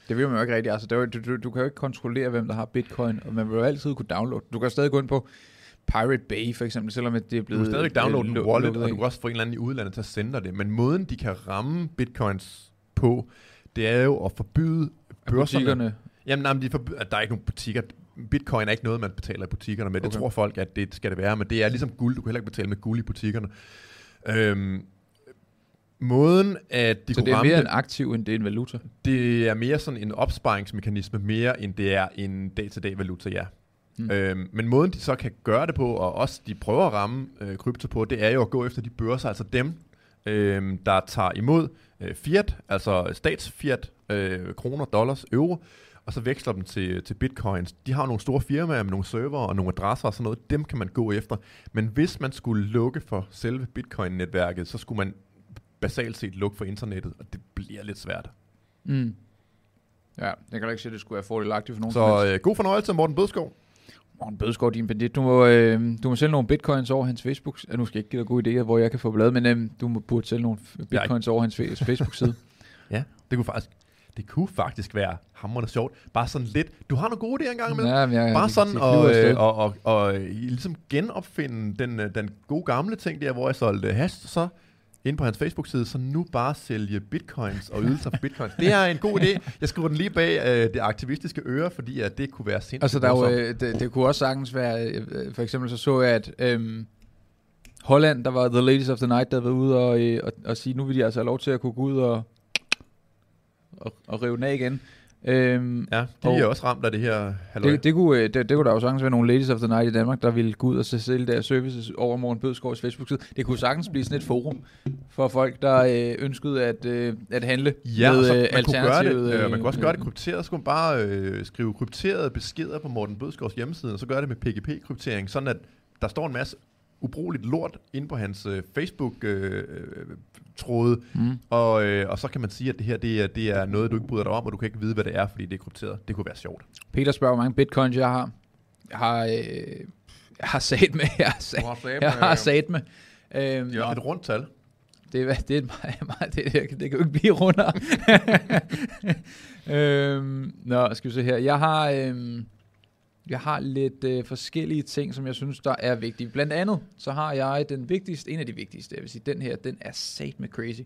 Det vil man jo ikke rigtigt. Altså, det jo, du, du, du kan jo ikke kontrollere, hvem der har bitcoin, og man vil jo altid kunne downloade. Du kan stadig gå ind på Pirate Bay for eksempel, selvom det er Du blevet... kan stadigvæk downloade en øh, lu- wallet, lukket og du kan også få en eller anden i udlandet til at sende dig det. Men måden, de kan ramme bitcoins på, det er jo at forbyde børserne. butikkerne. Jamen, nej, men de forby- at der er ikke nogen butikker. Bitcoin er ikke noget, man betaler i butikkerne med. Det Okay. tror folk, at det skal det være. Men det er ligesom guld. Du kan heller ikke betale med guld i butikkerne. Øhm, måden, at de Så det er mere det, en aktiv, end det er en valuta. det er mere sådan en opsparingsmekanisme, mere end det er en dag-til-dag valuta, ja. Hmm. Øhm, men måden, de så kan gøre det på, og også de prøver at ramme øh, krypto på, det er jo at gå efter de børser, altså dem, øh, der tager imod øh, fiat, altså statsfiat, øh, kroner, dollars, euro, og så veksler dem til, til bitcoins. De har nogle store firmaer med nogle server og nogle adresser og sådan noget. Dem kan man gå efter. Men hvis man skulle lukke for selve bitcoin-netværket, så skulle man basalt set lukke for internettet, og det bliver lidt svært. Mm. Ja, jeg kan da ikke sige, at det skulle være fordelagtigt for nogen. Så øh, god fornøjelse, Morten Bødskov. Morten Bødskov, din bandit, du må, øh, du må sælge nogle bitcoins over hans Facebook. Ja, nu skal jeg ikke give dig gode idéer, hvor jeg kan få blad, men øh, du må burde sælge nogle bitcoins over hans Facebook-side. *laughs* Ja, det kunne faktisk, det kunne faktisk være hammerende sjovt. Bare sådan lidt. Du har nogle gode idéer engang imellem. ja, men jeg, Bare sådan og, afsted. øh, og, og, og, øh, ligesom genopfinde den, øh, den gode gamle ting der, hvor jeg solgte hash, så ind på hans Facebook-side, så nu bare sælge bitcoins og ydelser for bitcoins. Det er en god idé. Jeg skriver den lige bag øh, det aktivistiske øre, fordi at det kunne være sindssygt Altså, der er jo, øh, det, det kunne også sagtens være, øh, øh, for eksempel så så jeg, at øhm, Holland, der var The Ladies of the Night, der var ude og, øh, og, og sige, nu vil de altså have lov til at kunne gå ud og, og, og rive den af igen. Øhm, Ja, de og- er også ramt af det her halløj. det, det, kunne, øh, det, det kunne der jo sagtens være nogle Ladies of the Night i Danmark, der ville gå ud og sælge deres services over Morten Bødskovs Facebook-side. Det kunne sagtens blive sådan et forum for folk, der øh, ønskede at, øh, at handle Ja, med øh, man kunne det, alternativet. øh, man kunne også gøre det øh, krypteret, så kunne man bare øh, skrive krypterede beskeder på Morten Bødskovs hjemmeside, og så gøre det med PGP-kryptering, sådan at der står en masse ubrugeligt lort inde på hans øh, Facebook-tråde, Mm. og, øh, og så kan man sige, at det her det er, det er noget, du ikke bryder dig om, og du kan ikke vide, hvad det er, fordi det er krypteret. Det kunne være sjovt. Peter spørger, hvor mange bitcoins jeg har. Jeg har, øh, jeg har sat med. Jeg har sat, jeg har sat med. Øhm, Det er nå, et rundt tal. det, er, det, er et meget, meget, det, det, det kan jo ikke blive rundere. *laughs* øhm, nå, skal vi se her. Jeg har, øhm, jeg har lidt øh, forskellige ting, som jeg synes, der er vigtige. Blandt andet, så har jeg den vigtigste, en af de vigtigste, jeg vil sige, den her, den er sat med crazy.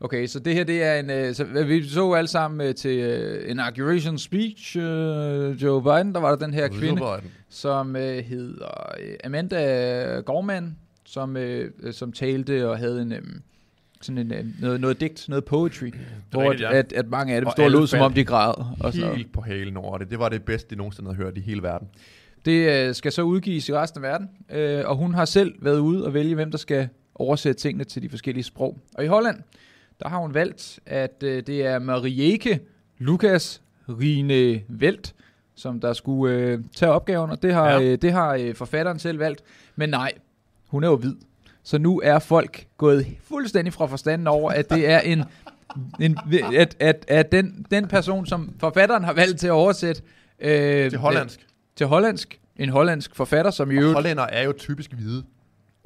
Okay, så det her, det er en, øh, så vi så alle sammen øh, til øh, inauguration speech, øh, Joe Biden, der var der den her kvinde, Biden. som øh, hedder øh, Amanda Gorman, som, øh, øh, som talte og havde en, øh, sådan en, øh, noget, noget digt, noget poetry, hvor rigtigt, at, ja. at, at mange af dem Og stod og lød, som om de græd. Og sådan noget. Helt på halen over det. Det var det bedste, de nogensinde havde hørt i hele verden. Det øh, skal så udgives i resten af verden, øh, og hun har selv været ude og vælge, hvem der skal oversætte tingene til de forskellige sprog. Og i Holland, der har hun valgt, at øh, det er Marieke Lukas Rine Velt, som der skulle øh, tage opgaven, og det har, ja. øh, det har øh, forfatteren selv valgt. Men nej, hun er jo hvid. Så nu er folk gået fuldstændig fra forstanden over, at det er en, en at, at, at den, den person, som forfatteren har valgt til at oversætte øh, Til hollandsk. til hollandsk. En hollandsk forfatter, som i øvrigt... Hollænder er jo typisk hvide.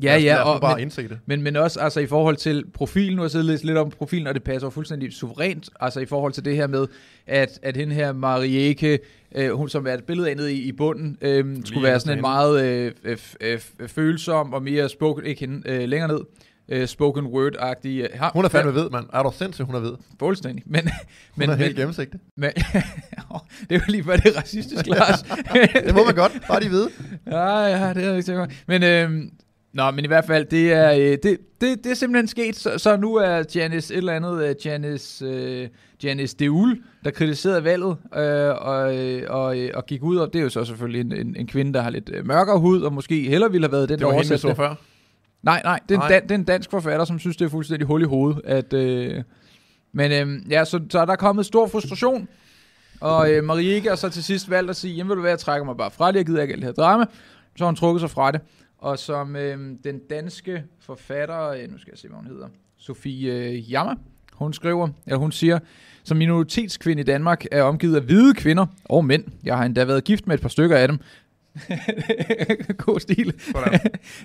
Ja, ja, og, bare men, indse det. men, men også altså, i forhold til profilen, nu har jeg læst lidt om profilen, og det passer fuldstændig suverænt, altså i forhold til det her med, at, at hende her Marieke, øh, hun som er et billede af nede i, i bunden, øh, skulle Lige være sådan en meget øh, øh, øh, øh, følsom og mere spoken, ikke hende, øh, længere ned, øh, spoken word-agtig. Øh, Hun er fandme ved, mand. Er du sindssyg, hun er ved? Fuldstændig. Men, *laughs* Hun men, er helt gennemsigtig. *laughs* men det er jo lige før det er racistisk, Lars. *laughs* Det må man godt. Bare de vide. Ja, ja, det er ikke sikkert. Men, øhm, nå, men i hvert fald, det er, øh, det, det, det er simpelthen sket, så, så nu er Janice et eller andet, uh, Janice, uh, Janice Deul, der kritiserede valget, øh, og, øh, og, øh, og gik ud, og det er jo så selvfølgelig en, en, en kvinde, der har lidt øh, mørkere hud, og måske heller ville have været den, var der hende, oversatte så det. før. Nej, nej, det er, en Nej. dan, det er en dansk forfatter, som synes, det er fuldstændig hul i hovedet. At, øh, men øh, ja, så, så er der kommet stor frustration, og øh, Marieke har så til sidst valgt at sige, jamen ved du hvad, jeg trækker mig bare fra det, jeg gider ikke alt det her drama. Så har hun trukket sig fra det. Og som øh, den danske forfatter, øh, nu skal jeg se, hvad hun hedder, Sofie øh, Jammer, hun skriver, eller hun siger, som minoritetskvinde i Danmark er omgivet af hvide kvinder og mænd. Jeg har endda været gift med et par stykker af dem. *laughs* God stil. *laughs*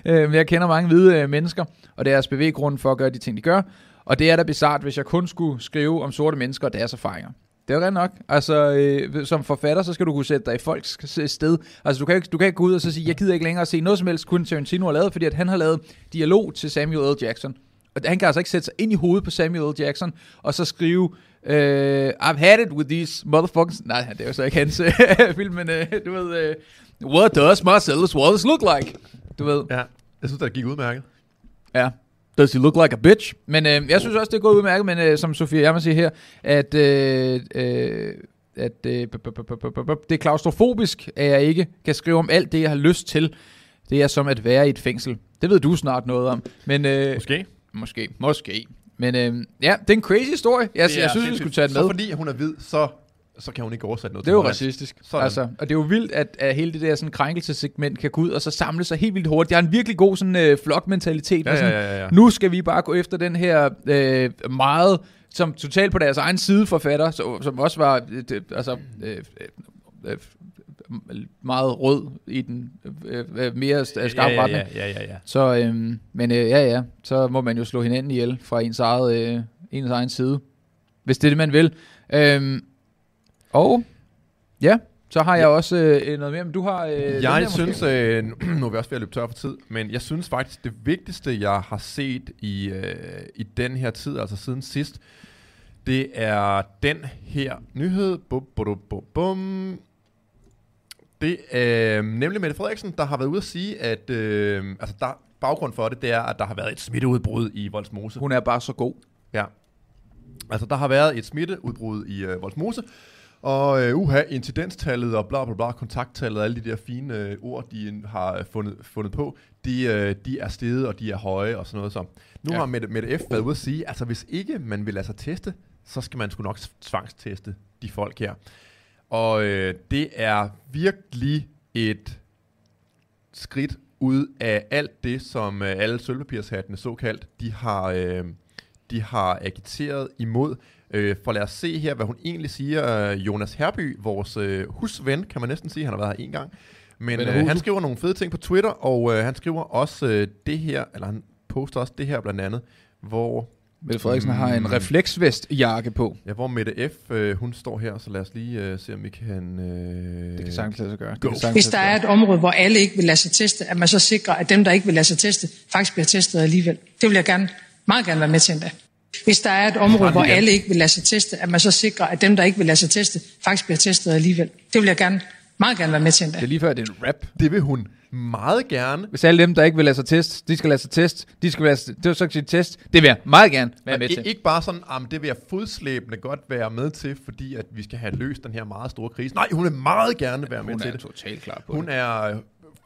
Øh, men jeg kender mange hvide øh, mennesker, og deres bevæggrund for at gøre de ting, de gør. Og det er da bizart, hvis jeg kun skulle skrive om sorte mennesker og deres erfaringer. Det er jo rent nok. Altså, øh, som forfatter, så skal du kunne sætte dig i folks sted. Altså, du kan, ikke, du kan ikke gå ud og så sige, jeg gider ikke længere se noget som helst, kun Tarantino har lavet, fordi at han har lavet dialog til Samuel L. Jackson. Og han kan altså ikke sætte sig ind i hovedet på Samuel L. Jackson, og så skrive, øh, I've had it with these motherfuckers. Nej, det er jo så ikke hans *laughs* film, men øh, du ved, øh, what does Marcellus Wallace look like? Du ved, Ja, jeg synes, det gik udmærket. Ja. Does he look like a bitch? Men øh, jeg synes også, det er gået udmærket, men øh, som Sofie Jammer siger her, at, øh, øh, at øh, det er klaustrofobisk, at jeg ikke kan skrive om alt det, jeg har lyst til. Det er som at være i et fængsel. Det ved du snart noget om. Men, øh, Måske. måske, måske. Men øh, ja, det er en crazy historie. Jeg, jeg synes, vi skulle tage den Så med. fordi hun er hvid, så, så kan hun ikke oversætte noget Det er jo hollandsk. racistisk. Sådan. Altså, og det er jo vildt, at, at hele det der sådan, krænkelsessegment kan gå ud og så samle sig helt vildt hurtigt. Det har en virkelig god sådan, øh, flokmentalitet. Ja, ja, sådan, ja, ja. Nu skal vi bare gå efter den her øh, meget, som totalt på deres egen side forfatter, så, som også var øh, altså, øh, øh, øh, meget rød i den øh, øh, mere st- skarpe ja, retning. ja, ja, ja, ja. Så, øhm, men øh, ja, ja, så må man jo slå hinanden ihjel fra ens, eget, øh, ens egen side, hvis det er det, man vil. Øhm, og ja, så har jeg også øh, noget mere, men du har... Øh, den der Jeg måske. synes, øh, *clears throat* nu er vi også ved at løbe tør for tid, men jeg synes faktisk, det vigtigste, jeg har set i, øh, i den her tid, altså siden sidst, det er den her nyhed. Bum, bum, bum, bum. Det er øh, nemlig Mette Frederiksen, der har været ude at sige, at øh, altså der, baggrund for det, det er, at der har været et smitteudbrud i Voldsmose. Hun er bare så god. Ja. Altså, der har været et smitteudbrud i øh, Voldsmose, og øh, uha, incidenstallet og bla bla bla, kontakttallet og alle de der fine øh, ord, de har øh, fundet, fundet på, de, øh, de er steget, og de er høje og sådan noget. Så nu ja. har Mette, Mette F. været ude at sige, altså hvis ikke man vil lade sig teste, så skal man sgu nok tvangsteste de folk her. Og øh, det er virkelig et skridt ud af alt det, som øh, alle sølvpapirshattene såkaldt, de har, øh, de har agiteret imod. Øh, for lad os se her, hvad hun egentlig siger. Jonas Herby, vores øh, husven, kan man næsten sige, han har været her en gang. Men øh, han skriver nogle fede ting på Twitter, og øh, han skriver også øh, det her, eller han poster også det her blandt andet, hvor, Mette Frederiksen mm. har en Mm. refleksvestjakke på. ja, hvor Mette F., øh, hun står her, så lad os lige øh, se, om vi kan... Øh, Det kan sagtens lade sig gøre. Det kan Hvis der er et område, hvor alle ikke vil lade sig teste, at man så sikrer, at dem, der ikke vil lade sig teste, faktisk bliver testet alligevel. Det vil jeg gerne, meget gerne være med til endda. Hvis der er et område, hvor alle ikke vil lade sig teste, at man så sikrer, at dem, der ikke vil lade sig teste, faktisk bliver testet alligevel. Det vil jeg gerne, meget gerne være med til endda. Det er lige før, det er en rap. Det vil hun meget gerne. Hvis alle dem, der ikke vil lade sig teste, de skal lade sig teste, de skal lade sig, det var så sige test, det vil jeg meget gerne være med til. ikke bare sådan, at det vil jeg fodslæbende godt være med til, fordi at vi skal have løst den her meget store krise. Nej, hun vil meget gerne være med Hun til er det. totalt klar på Hun det. er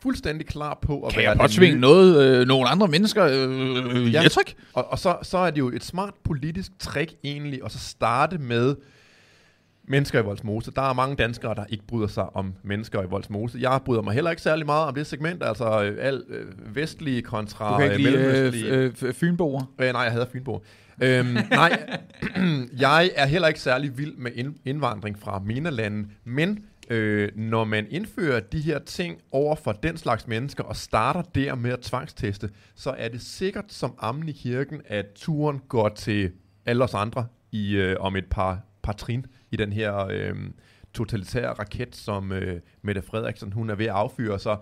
fuldstændig klar på at Kan være jeg den påtvinge nye- noget, øh, nogle andre mennesker? Øh, ja. ja, tak. Og, og så, så er det jo et smart politisk trick egentlig, at så starte med mennesker i Voldsmose. Der er mange danskere, der ikke bryder sig om mennesker i Voldsmose. Jeg bryder mig heller ikke særlig meget om det segment, altså øh, al øh, vestlige kontra Du kan ikke øh, lide mellemøstlige. øh, øh, fynboer. Øh, nej, jeg hader Fynbo. Øhm, nej, *clears throat* jeg er heller ikke særlig vild med ind- indvandring fra MENA-landen, men øh, når man indfører de her ting over for den slags mennesker, og starter der med at tvangsteste, så er det sikkert som ammen i kirken, at turen går til alle os andre i, øh, om et par, par trin i den her øh, totalitære raket, som øh, Mette Frederiksen hun er ved at affyre. Så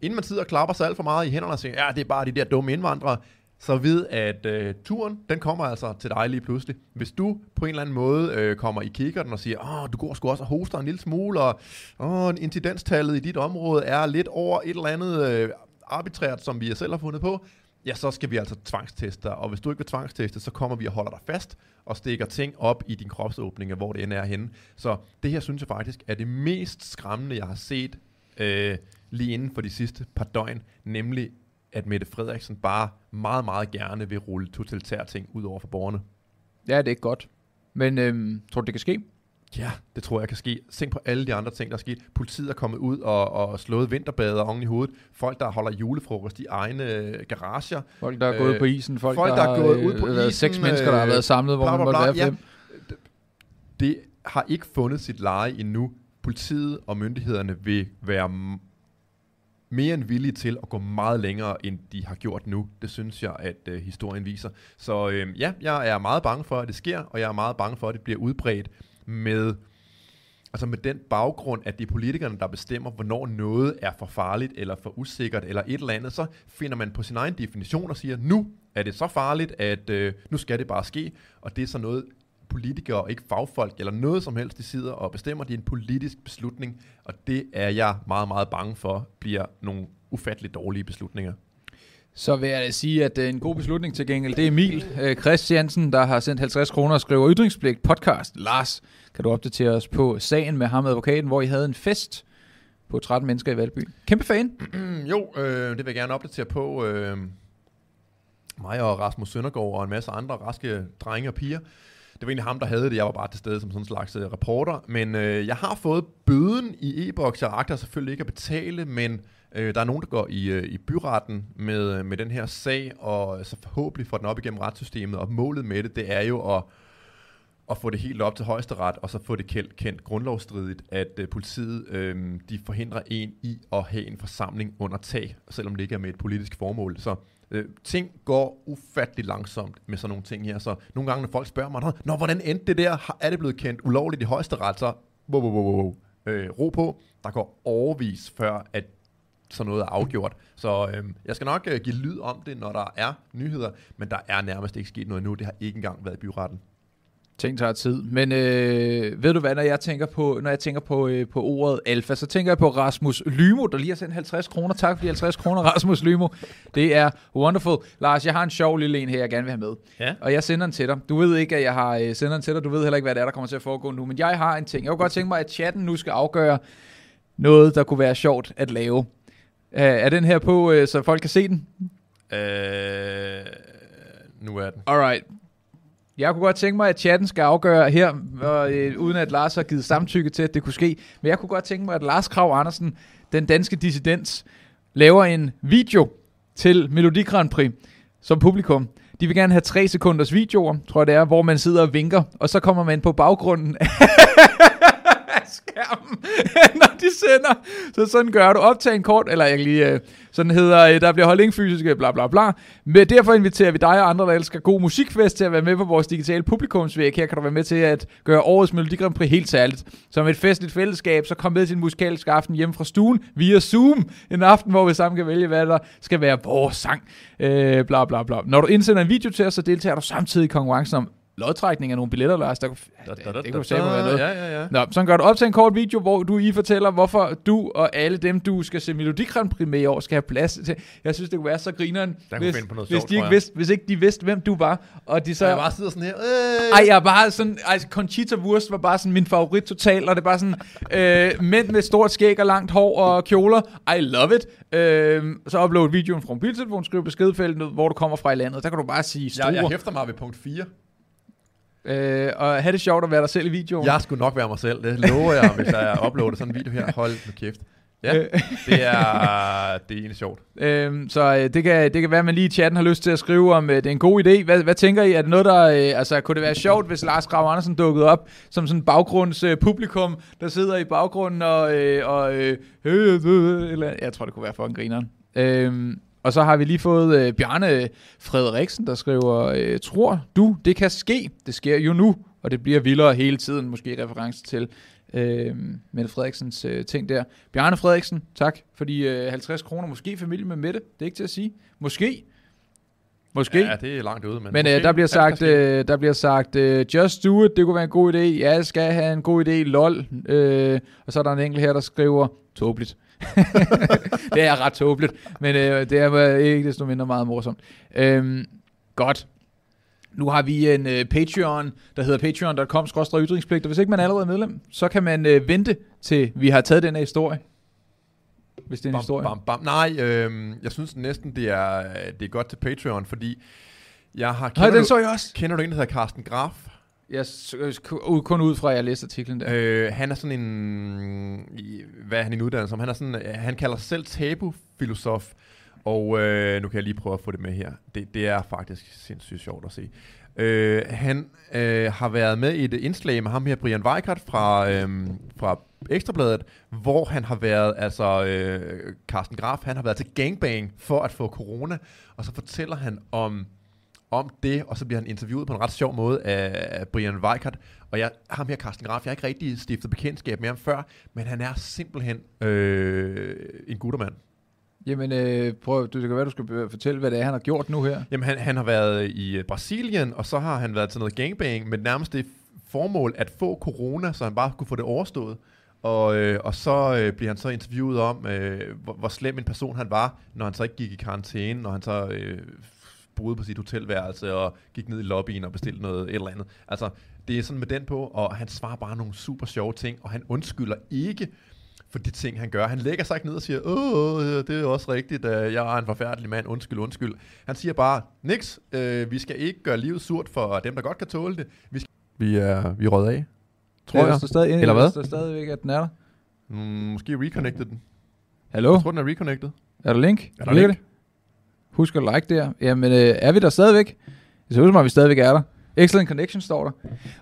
inden man sidder og klapper sig alt for meget i hænderne og siger, ja, det er bare de der dumme indvandrere, så ved at øh, turen, den kommer altså til dig lige pludselig. Hvis du på en eller anden måde øh, kommer i kikkerten og siger, åh, du går sgu også og hoster en lille smule, og åh, incidenstallet i dit område er lidt over et eller andet øh, arbitrært, som vi selv har fundet på, ja, så skal vi altså tvangsteste dig. Og hvis du ikke vil tvangsteste, så kommer vi og holder dig fast og stikker ting op i din kropsåbninger, hvor det end er henne. Så det her synes jeg faktisk er det mest skræmmende, jeg har set øh, lige inden for de sidste par døgn, nemlig at Mette Frederiksen bare meget, meget gerne vil rulle totalitære ting ud over for borgerne. Ja, det er ikke godt. Men øhm, tror du, det kan ske? Ja, det tror jeg kan ske. Tænk på alle de andre ting, der er sket. Politiet er kommet ud og, og slået vinterbader oven i hovedet. Folk, der holder julefrokost i egne øh, garager. Folk, der er gået Øh, på isen. Folk, folk, der er har, gået ud på øh, isen, Seks mennesker, der har øh, været samlet, hvor bla, man bla, måtte bla. være fem. Det har ikke fundet sit leje endnu. Politiet og myndighederne vil være mere end villige til at gå meget længere, end de har gjort nu. Det synes jeg, at øh, historien viser. Så øh, ja, jeg er meget bange for, at det sker, og jeg er meget bange for, at det bliver udbredt med, altså med den baggrund, at det er politikerne, der bestemmer, hvornår noget er for farligt, eller for usikkert, eller et eller andet. Så finder man på sin egen definition og siger, nu er det så farligt, at øh, nu skal det bare ske, og det er så noget, politikere, ikke fagfolk eller noget som helst, de sidder og bestemmer. Det er en politisk beslutning, og det er jeg meget, meget bange for, bliver nogle ufatteligt dårlige beslutninger. Så vil jeg sige, at er en god beslutning til gengæld. Det er Emil øh, Christiansen, der har sendt 50 kroner og skriver ytringspligt podcast. Lars, kan du opdatere os på sagen med ham advokaten, hvor I havde en fest på 13 mennesker i Valby? Kæmpe fan. *clears throat* Jo, øh, det vil jeg gerne opdatere på. Øh, mig og Rasmus Søndergaard og en masse andre raske drenge og piger. Det var egentlig ham, der havde det. Jeg var bare til stede som sådan en slags øh, reporter. Men øh, jeg har fået bøden i e-boks. Jeg agter selvfølgelig ikke at betale, men øh, der er nogen, der går i, øh, i byretten med, øh, med den her sag, og så forhåbentlig får den op igennem retssystemet. Og målet med det, det er jo at at få det helt op til højesteret, og så få det kendt, kendt grundlovsstridigt, at øh, politiet øh, de forhindrer en i at have en forsamling under tag, selvom det ikke er med et politisk formål. Så øh, ting går ufattelig langsomt med sådan nogle ting her. Så nogle gange, når folk spørger mig, Nå, hvordan endte det der? Er det blevet kendt ulovligt i højesteret? Så wow, wow, wow, wow. Øh, ro på. Der går overvis før, at sådan noget er afgjort. Så øh, jeg skal nok øh, give lyd om det, når der er nyheder, men der er nærmest ikke sket noget endnu. Det har ikke engang været i byretten. Ting tager tid. Men øh, ved du hvad, når jeg tænker på, når jeg tænker på, øh, på ordet alfa, så tænker jeg på Rasmus Lymo, der lige har sendt 50 kroner. Tak for de 50 kroner, Rasmus Lymo. Det er wonderful. Lars, jeg har en sjov lille en her, jeg gerne vil have med. Ja. Og jeg sender den til dig. Du ved ikke, at jeg har øh, sender den til dig. Du ved heller ikke, hvad det er, der kommer til at foregå nu. Men jeg har en ting. Jeg kunne godt tænke mig, at chatten nu skal afgøre noget, der kunne være sjovt at lave. Uh, er den her på, uh, så folk kan se den? Øh, nu er den. Alright. Jeg kunne godt tænke mig, at chatten skal afgøre her, og, øh, uden at Lars har givet samtykke til, at det kunne ske. Men jeg kunne godt tænke mig, at Lars Krav Andersen, den danske dissident, laver en video til Melodi Grand Prix som publikum. De vil gerne have tre sekunders videoer, tror jeg det er, hvor man sidder og vinker, og så kommer man på baggrunden *laughs* skærmen, *laughs* når de sender. Så sådan gør du. Optag en kort, eller jeg kan lige, øh, sådan hedder, øh, der bliver holdt ingen fysiske, bla bla bla. Men derfor inviterer vi dig og andre, der elsker god musikfest, til at være med på vores digitale publikumsvæg. Her kan du være med til at gøre årets Melodi Grand Prix helt særligt. Som et festligt fællesskab, så kom med til en musikalsk aften hjemme fra stuen via Zoom. En aften, hvor vi sammen kan vælge, hvad der skal være vores sang. Øh, bla bla bla. Når du indsender en video til os, så deltager du samtidig i konkurrencen om lodtrækning af nogle billetter, Lars. Der, det, da, da, det kunne sætte være noget. Ja, ja, ja. Nå, så gør du op til en kort video, hvor du i fortæller, hvorfor du og alle dem, du skal se Melodi Grand Prix med i år, skal have plads til. Jeg synes, det kunne være så grineren, Der hvis, finde på noget hvis, sjovt, de ikke jeg. vidste, hvis ikke de vidste, hvem du var. Og de så... Jeg bare sidder sådan her. Øh. Ej, jeg bare sådan, altså Conchita Wurst var bare sådan min favorit totalt, og det er bare sådan, øh, mænd med stort skæg og langt hår og kjoler, I love it. Øh, så upload videoen fra mobiltelefonen, skriv beskedfeltet, hvor du kommer fra i landet, der kan du bare sige Jeg, jeg struer, hæfter mig ved punkt 4. øh, og have det sjovt at være dig selv i videoen. Jeg skulle nok være mig selv. Det lover jeg, hvis jeg uploader sådan en video her. Hold nu kæft. Ja, Øh, det er, det er egentlig sjovt. Øhm, så øh, det, kan, det kan være, at man lige i chatten har lyst til at skrive, om øh, det er en god idé. Hvad, hvad tænker I? Er det noget, der... Øh, altså, kunne det være sjovt, hvis Lars Grav Andersen dukkede op som sådan en baggrunds øh, publikum, der sidder i baggrunden og... Øh, og øh, øh, øh, eller, jeg tror, det kunne være for en grineren. Øhm, og så har vi lige fået øh, Bjarne Frederiksen, der skriver, øh, tror du, det kan ske? Det sker jo nu, og det bliver vildere hele tiden, måske i reference til øh, Mette Frederiksens øh, ting der. Bjarne Frederiksen, tak for de øh, 50 kroner. Måske familie med Mette, det er ikke til at sige. Måske. Måske. Ja, det er langt ude, men, Men måske øh, der bliver sagt, øh, der bliver sagt øh, just do it, det kunne være en god idé. Ja, jeg skal have en god idé, lol. Øh, og så er der en enkelt her, der skriver, tåbeligt. *laughs* det er ret tåbeligt, men øh, det er øh, ikke desto mindre meget morsomt. Øhm, godt. Nu har vi en øh, Patreon, der hedder patreon.com ytringspligt, og hvis ikke man allerede er medlem, så kan man øh, vente til vi har taget den her historie. Hvis det er en Bam, historie. bam, bam. Nej, øh, jeg synes næsten, det er, det er godt til Patreon, fordi jeg har... Nej, Kender, den du, så jeg også. kender du en, der hedder Carsten Graf? Jeg s- øh, kun ud fra, at jeg læste artiklen der. Øh, han er sådan en... Hvad er han i en uddannelse om? Han, er sådan, øh, han kalder sig selv tabufilosof. Og øh, nu kan jeg lige prøve at få det med her. Det, det er faktisk sindssygt sjovt at se. Øh, han øh, har været med i et indslag med ham her, Brian Weikert fra, øh, fra Ekstrabladet, hvor han har været, altså øh, Carsten Graf, han har været til gangbang for at få corona, og så fortæller han om om det, og så bliver han interviewet på en ret sjov måde af Brian Weikert. Og jeg, ham her, Carsten Graf, jeg har ikke rigtig stiftet bekendtskab med ham før, men han er simpelthen øh, en guttermand. Jamen, øh, prøv, du, det kan være, du skal fortælle, hvad det er, han har gjort nu her. Jamen, han, han har været i øh, Brasilien, og så har han været til noget gangbang med nærmest det formål at få corona, så han bare kunne få det overstået. Og, øh, og så øh, bliver han så interviewet om, øh, hvor, hvor slem en person han var, når han så ikke gik i karantæne, når han så øh, boede på sit hotelværelse og gik ned i lobbyen og bestilte noget et eller andet. Altså, det er sådan med den på, og han svarer bare nogle super sjove ting, og han undskylder ikke for de ting, han gør. Han lægger sig ikke ned og siger, åh, det er også rigtigt, jeg er en forfærdelig mand, undskyld, undskyld. Han siger bare, niks, øh, vi skal ikke gøre livet surt for dem, der godt kan tåle det. Vi, skal, vi er, vi er røget af, tror Der jeg. stadig, Eller hvad? Står stadigvæk, at den er der. Mm, måske reconnected den. Hallo? Jeg tror, den er reconnected. Er der link? Er der Ligger link? Husk at like der. Jamen, øh, er vi der stadigvæk? Det ser ud som om, vi stadigvæk er der. Excellent connection står der.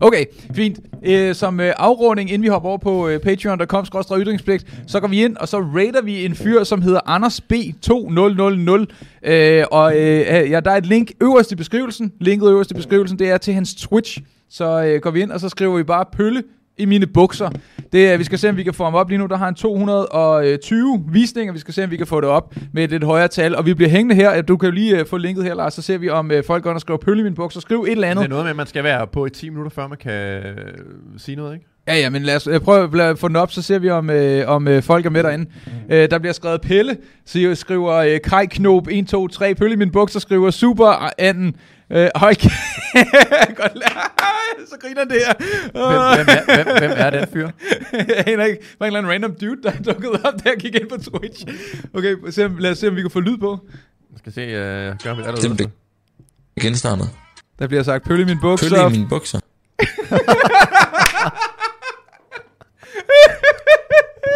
Okay, fint. Øh, som øh, afrunding, inden vi hopper over på øh, patreon.com ytringspligt, så går vi ind, og så rater vi en fyr, som hedder Anders B2000. Øh, og øh, øh, ja, der er et link øverst i beskrivelsen. Linket øverst i beskrivelsen, det er til hans Twitch. Så øh, går vi ind, og så skriver vi bare pølle i mine bukser. Det, vi skal se, om vi kan få ham op lige nu. Der har han 220 visninger. Vi skal se, om vi kan få det op med et lidt højere tal. Og vi bliver hængende her. Du kan jo lige uh, få linket her, Lars. Så ser vi, om uh, folk går og skriver pølle i mine bukser. Skriv et eller Det andet. er noget med, at man skal være på i 10 minutter, før man kan øh, sige noget, ikke? Ja, ja, men lad os prøve at få den op, så ser vi, om, uh, om uh, folk er med derinde. Uh, der bliver skrevet Pelle, så skriver uh, Kai Knob 1, 2, 3, Pølle i mine bukser, skriver Super Anden. Hold kæ- *laughs* Godt så griner det her. Hvem, hvem, er, hvem, hvem er den fyr? *laughs* jeg aner ikke. Der var en eller anden random dude, der *laughs* dukkede op, der gik ind på Twitch. Okay, se, lad os se, om vi kan få lyd på. Jeg skal se, uh, gør mit Det er allerede. det genstartet. Der bliver sagt, pølle i min bukser. Pølle i mine bukser.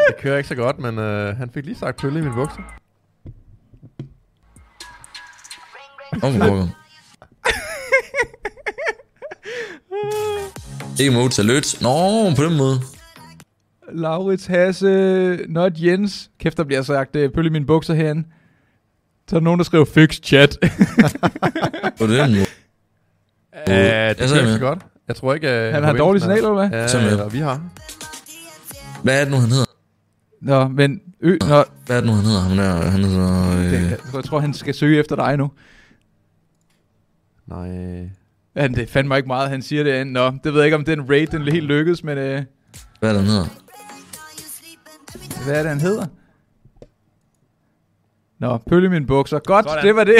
Det kører ikke så godt, men uh, han fik lige sagt pølle i min bukser. Åh, hvor pokker. Ikke mod salut. Nå, på den måde. Laurits Hasse, not Jens. Kæft, der bliver sagt, øh, pølle i mine bukser herinde. Så er der nogen, der skriver fix chat. *laughs* På den måde. Uh, det jeg med. så godt. Jeg tror ikke, uh, Han har dårligt signal, eller hvad? Ja, eller vi har. Hvad er det nu, han hedder? Nå, men... Ø, nå, Hvad er det nu, han hedder? Han, er, han hedder... det, Øh, jeg, tror, jeg tror, han skal søge efter dig nu. Nej. Ja, det fandt mig ikke meget, han siger det. Nå, det ved jeg ikke, om den raid, den helt lykkedes, men... Øh, hvad er det, han hedder? hvad er det, han hedder? Nå, pølle i mine bukser. Godt, Sådan. det var det.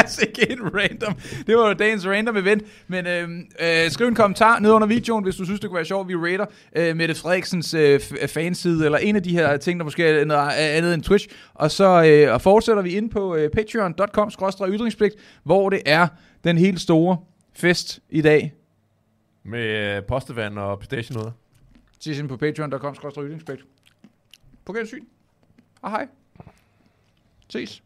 altså ikke en random. Det var jo dagens random event. Men øh, øh, skriv en kommentar ned under videoen, hvis du synes, det kunne være sjovt, vi rater øh, Mette Frederiksens øh, f- fanside, eller en af de her ting, der måske er noget andet end Twitch. Og så øh, og fortsætter vi ind på øh, patreon.com ytringspligt, hvor det er den helt store fest i dag. Med uh, postevand og pistation noget. Til på patreon.com ytringspligt. På gensyn. Hej hej. Ses.